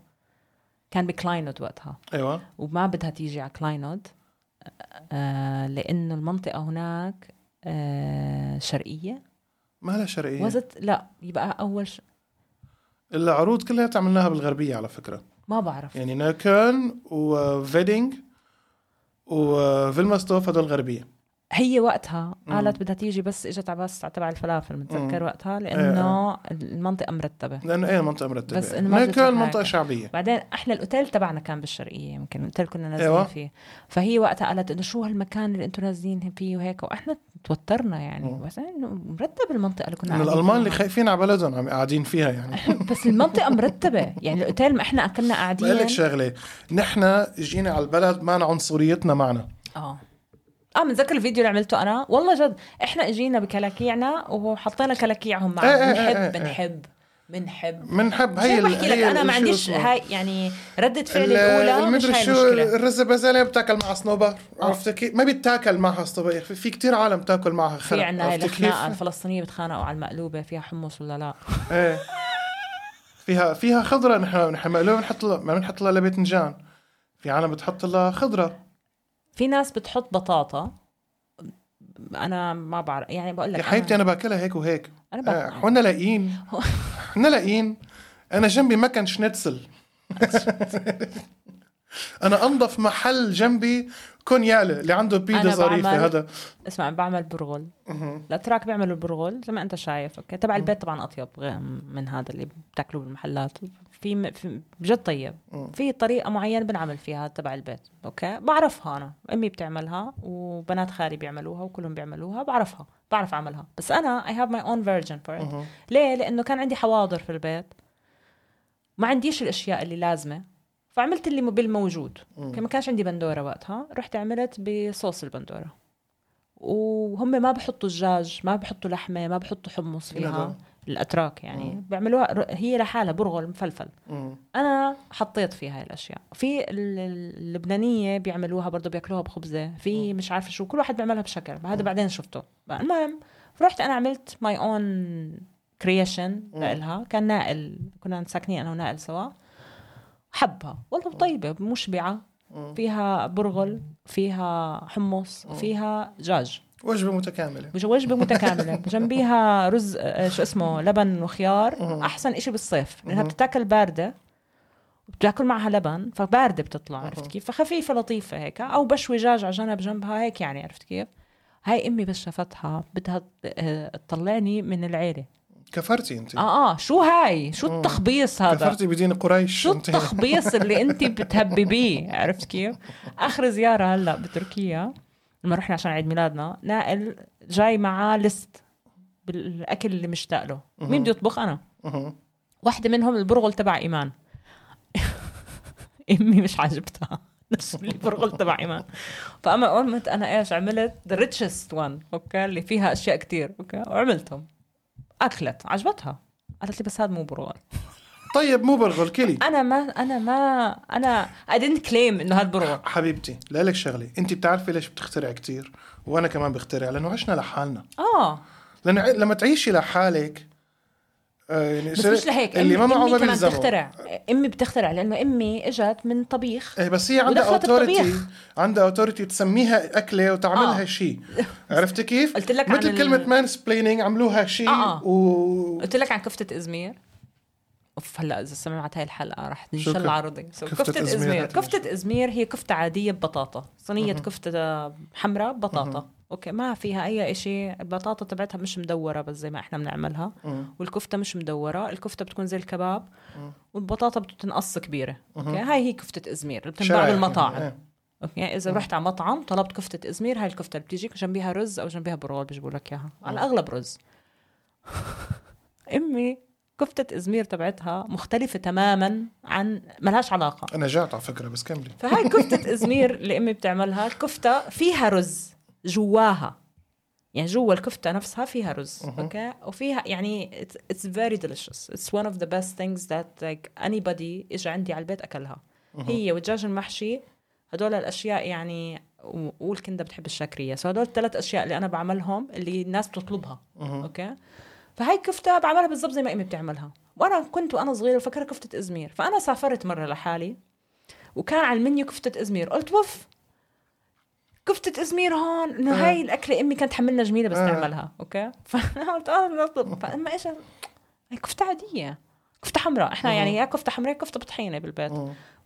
كان بكلاينود وقتها. أيوه. وما بدها تيجي على كلاينود آه لأنه المنطقة هناك آه شرقية. ما لها شرقية. وزت لا يبقى أول ش... العروض كلها عملناها بالغربية على فكرة. ما بعرف. يعني نويكولن وفيدينج وفيلمرسدورف هدول غربيه هي وقتها قالت بدها تيجي بس إجت على بس تبع الفلافل متذكر وقتها؟ لأنه المنطقة مرتبة. لأنه إيه منطقه مرتبة. بس ما بتروح منطقة. شعبية. بعدين إحنا الأوتيل تبعنا كان بالشرقية يمكن الأوتيل كنا نازلين أيوة. فيه. فهي وقتها قالت إنه شو هالمكان اللي أنتم نازلين فيه وهيك؟ وإحنا توترنا يعني. بس إنه مرتب المنطقة اللي كنا الألمان اللي. خايفين على بلدهم عم قاعدين فيها يعني. بس المنطقة مرتبة. يعني الأوتيل ما إحنا بقول قاعدين. لك شغلة نحن جينا على البلد معنا عنصريتنا معنا. آه. آه متذكر الفيديو اللي عملته أنا. والله جد إحنا إجينا بكلاكيعنا وحطينا كلاكيعهم معنا. إيه بنحب إيه. بنحب بنحب. بنحب. هي بحكي لك أنا ما عنديش؟ هاي يعني ردة فعل ال- الأولى مش المدري هاي شو الرز البازاليا بتاكل معها صنوبر عرفت كيف ما بيتاكل معها صنوبر في, في كتير عالم تاكل معها خرق في عنا هاي كيف؟ الفلسطينية بتخانقوا على المقلوبة فيها حمص ولا لا؟ إيه. فيها فيها خضرة نحن نحن مقلوبة بنحط لها ما بنحط لها لباذنجان في عالم بتحط لها خضرة. في ناس بتحط بطاطا. أنا ما بعرف يعني بقول لك يا حبيبتي أنا باكلها هيك وهيك. أنا آه، باكل. حنا لاقيين. حنا لاقيين. أنا جنبي مكن شنتسل أنا أنظف محل جنبي كونياله اللي عنده بيدا أنا ظريفة هذا. اسمع بعمل برغل. الاتراك بيعملوا البرغل زي ما أنت شايف. okay تبع البيت طبعا أطيب من هذا اللي بتاكلوه بالمحلات. في, في بجد طيب. في طريقة معينة بنعمل فيها تبع البيت. okay؟ بعرفها أنا. أمي بتعملها وبنات خالي بيعملوها وكلهم بيعملوها بعرفها بعرف أعملها. بس أنا I have my own version for it ليه؟ لأنه كان عندي حواضر في البيت. ما عنديش الأشياء اللي لازمة. فعملت اللي بالموجود. ما كانش عندي بندورة وقتها رحت عملت بصوص البندورة. وهم ما بحطوا دجاج ما بحطوا لحمة ما بحطوا حمص. فيها. الأتراك يعني. بيعملوها هي لحالها برغل مفلفل. مم. أنا حطيت فيها هاي الأشياء. في ال- ال- اللبنانية بيعملوها برضه بياكلوها بخبزة. في مش عارفة شو كل واحد بيعملها بشكل. هذا بعدين شفته. المهم رحت أنا عملت my own كرييشن لها. كان نائل كنا ساكنين أنا ونائل سوا. حبها. والله طيبة مشبعة. فيها برغل فيها حمص فيها دجاج وجبة متكاملة. مش وجبة متكاملة. جنبيها رز آه، شو اسمه لبن وخيار. أحسن إشي بالصيف. لانها بتتاكل باردة. بتاكل معها لبن فباردة بتطلع عرفت كيف؟ فخفيفة لطيفة هيك. أو بشوي دجاج على جنب جنبها هيك يعني عرفت كيف؟ هاي أمي بس شافتها. بدها آه، تطلعني من العيلة. كفرتي أنت. آه آه شو هاي؟ شو التخبيص هذا؟ كفرتي بدين قريش شو التخبيص اللي أنت بتهببيه عرفت كيف؟ آخر زيارة هلأ بتركيا. لما رحنا عشان عيد ميلادنا نائل جاي معاه ليست بالأكل اللي مشتاق له. مين بده يطبخ؟ أنا. مهم. واحدة منهم البرغل تبع إيمان. أمي مش عاجبتها. نفس البرغل تبع إيمان. فأما قمت أنا إيش عملت؟ the richest one okay؟ اللي فيها أشياء كتير okay؟ وعملتهم أكلت. عجبتها. قالت لي بس هذا مو برغل. طيب مو برغل كلي. أنا ما أنا ما أنا I didn't claim إنه هذا برغل حبيبتي لا لك شغلة. أنت بتعرفي ليش بتخترع كتير؟ وأنا كمان بخترع لأنه عشنا لحالنا. آه. لأنه لما تعيشي لحالك آه، يعني بس مش لهيك. اللي ما معه بيلزمه. بتخترع. أمي بتخترع لأنه أمي إجت من طبيخ. إيه بس هي عندها authority. عندها authority تسميها أكلة وتعملها آه. شيء عرفتي كيف؟ قلت لك عن مثل ال- كلمة mansplaining عملوها شيء آه. و قلت لك عن كفتة إزمير. أوف هلأ إذا سمعت هاي الحلقة رح شو نشل كف- عرضي So, كفتة كفتة إزمير كفتة إزمير هي كفتة عادية ببطاطا صينية كفتة حمراء ببطاطا okay ما فيها أي إشي. البطاطا تبعتها مش مدورة بس زي ما إحنا بنعملها. والكفتة مش مدورة. الكفتة بتكون زي الكباب. والبطاطا بتنقص كبيرة. okay هاي هي كفتة إزمير اللي بتنباع بالمطاعم. إيه. okay إذا رحت على مطعم طلبت كفتة إزمير. هاي الكفتة اللي بتيجيك جنبيها رز أو جنبيها برغل بيجيبوا لك إياها. على الأغلب رز. أمي كفتة إزمير تبعتها مختلفة تماما عن ملهاش علاقة. أنا جعت على فكرة بس كملي. فهاي كفتة إزمير اللي أمي بتعملها الكفتة فيها رز جواها. يعني جوا الكفتة نفسها فيها رز okay؟ وفيها يعني it's, it's very delicious. It's one of the best things that like anybody اجى عندي على البيت أكلها. هي والدجاج المحشي هدول الأشياء يعني والكندا بتحب الشاكرية. so هدول الثلاث أشياء اللي أنا بعملهم اللي الناس بتطلبها okay؟ فهاي كفتة بعملها بالضبط زي ما امي بتعملها. وأنا كنت وأنا صغيرة فكره كفتة إزمير. فأنا سافرت مرة لحالي وكان على المنيو كفتة إزمير. قلت أوف كفتة إزمير هون إنه هاي الأكلة امي كانت تعملنا جميلة بس آه. تعملها okay؟ فانا قلت آه نطلب فأما إيش؟ هي كفتة عادية. كفتة حمراء. إحنا يعني يا كفتة حمراء يا كفتة بطحينة بالبيت.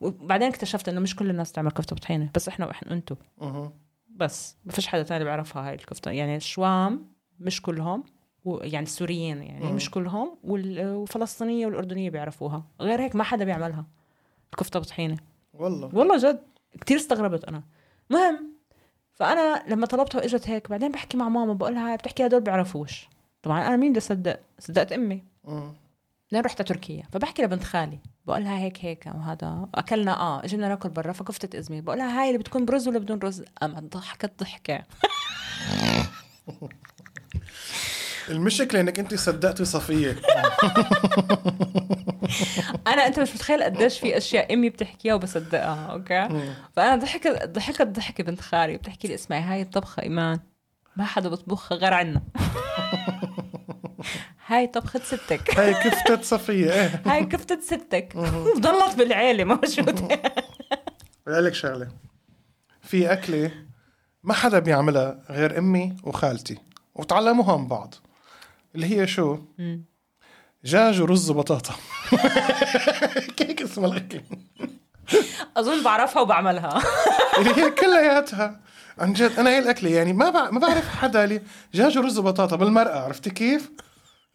وبعدين اكتشفت إنه مش كل الناس تعمل كفتة بطحينة بس إحنا وإحنا أنتو. مهم. بس ما فيش حدا تاني بيعرفها هاي الكفتة. يعني الشوام مش كلهم. يعني السوريين يعني مش كلهم وال- والفلسطينية والأردنية بيعرفوها. غير هيك ما حدا بيعملها. الكفتة بطحينة. والله. والله جد. كتير استغربت أنا. مهم. فأنا لما طلبتها وإجت هيك بعدين بحكي مع ماما بقول لها بتحكي هدول بيعرفوش. طبعا أنا مين بدي أصدق؟ صدقت أمي. لين رحت تركيا. فبحكي لبنت خالي. بقول لها هيك هيك وهذا أكلنا آه اجينا ناكل برا فكفته ازمير بقول لها هاي اللي بتكون برز ولا بدون رز؟ أما ضحكت ضحكة. المشكلة إنك أنت صدقتي صفية. أنا أنت مش متخيل قديش في أشياء أمي بتحكيها وبصدقها okay؟ فأنا ضحكت ضحكت ضحكه بنت خالي بتحكي لي اسمعي هاي الطبخة إيمان ما حدا بطبخها غير عنا. هاي طبخة ستك. هاي كفتة صفية إيه. هاي كفتة ستك. ضلت بالعيلة موجودة لك شغلة. في أكلة ما حدا بيعملها غير أمي وخالتي وتعلموها من بعض. اللي هي شو؟ دجاج ورز وبطاطا. كيك اسم الأكل. أظن بعرفها وبعملها. اللي هي كلياتها. عن جد أنا هي الأكلة يعني ما بع... ما بعرف حدا اللي دجاج ورز وبطاطا بالمرقه عرفتي كيف؟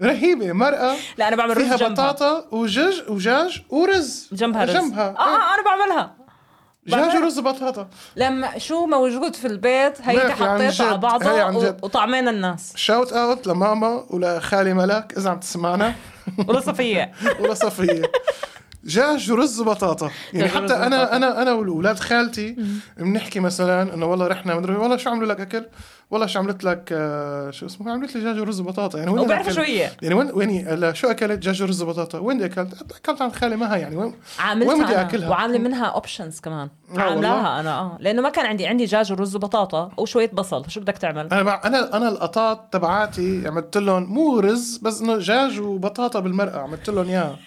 رهيبة مرقه لا أنا بعمل رز فيها جنبها بطاطا وجج وجاج ورز. جنبها رز. جنبها آه, آه. أنا بعملها. دجاج ورز وبطاطا لما شو موجود في البيت هيك ما في عن حطيته على. بعضها هي. وطعمين الناس. shout out لماما ولخالي ملك إذا عم تسمعنا. ولا صفية. ولا صفية. دجاج ورز وبطاطا يعني حتى أنا. أنا أنا واولاد خالتي بنحكي مثلا إنه والله رحنا مدري والله شو عملوا لك أكل؟ والله شو عملت لك آه، شو اسمه عملت لي دجاج ورز وبطاطا يعني وين أكلت؟ شو هي. يعني وين وين شو أكلت دجاج ورز وبطاطا وين أكلت؟ أكلت عند خالي معها يعني. وين عاملتها وين بدي أكلها؟ وعاملة منها options كمان. آه عاملاها؟ أنا آه. لأنه ما كان عندي عندي دجاج ورز وبطاطا وشوية بصل. شو بدك تعمل؟ أنا بع- أنا أنا القطاط تبعاتي عملت لهم مو رز بس إنه دجاج وبطاطا بالمرقه عملت لهم إياها.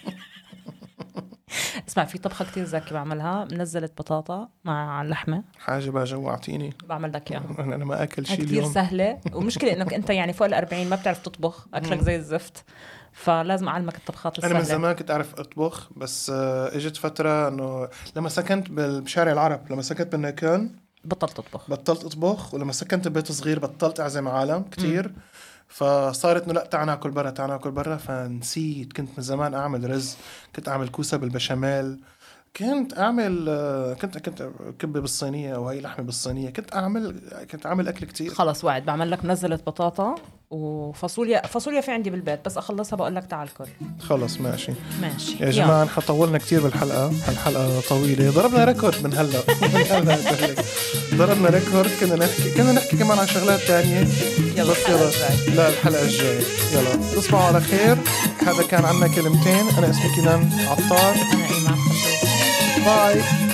اسمع في طبخة كتير زكي بعملها. منزلت بطاطا مع لحمة. حاجة بقى جوعتيني. بعمل لك اياها أنا ما أكل شيء كثير اليوم. سهلة. ومشكلة إنك أنت يعني فوق ال 40 ما بتعرف تطبخ. أكلك زي الزفت. فلازم أعلمك الطبخات أنا من السهلة. زمان كنت أعرف أطبخ بس آه، إجت فترة إنه لما سكنت بشارع العرب لما سكنت بالنيكون بطلت تطبخ بطلت أطبخ ولما سكنت ببيت صغير بطلت أعزم عالم كتير. فصارت إنه لا تعال ناكل برا تعال ناكل برا فنسيت كنت من زمان أعمل رز كنت أعمل كوسة بالبشاميل. كنت أعمل كنت كنت كبه بالصينية أو هي لحمة بالصينية. كنت أعمل كنت أعمل أكل كتير. خلص وعد بعمل لك منزله بطاطا وفاصوليا فاصوليا في عندي بالبيت بس أخلصها بقول لك تعال كل. خلص ماشي. ماشي يا جماعة نحن طولنا كتير بالحلقة. الحلقة طويلة. ضربنا record من هلا. ضربنا record. كنا نحكي كنا نحكي كمان عن شغلات تانية. يلا بس الجاي. لا الحلقة الجاية. يلا. تصبحوا على خير. هذا كان عنا كلمتين. أنا اسمي كنان عطار. أنا إيمان خلصت باي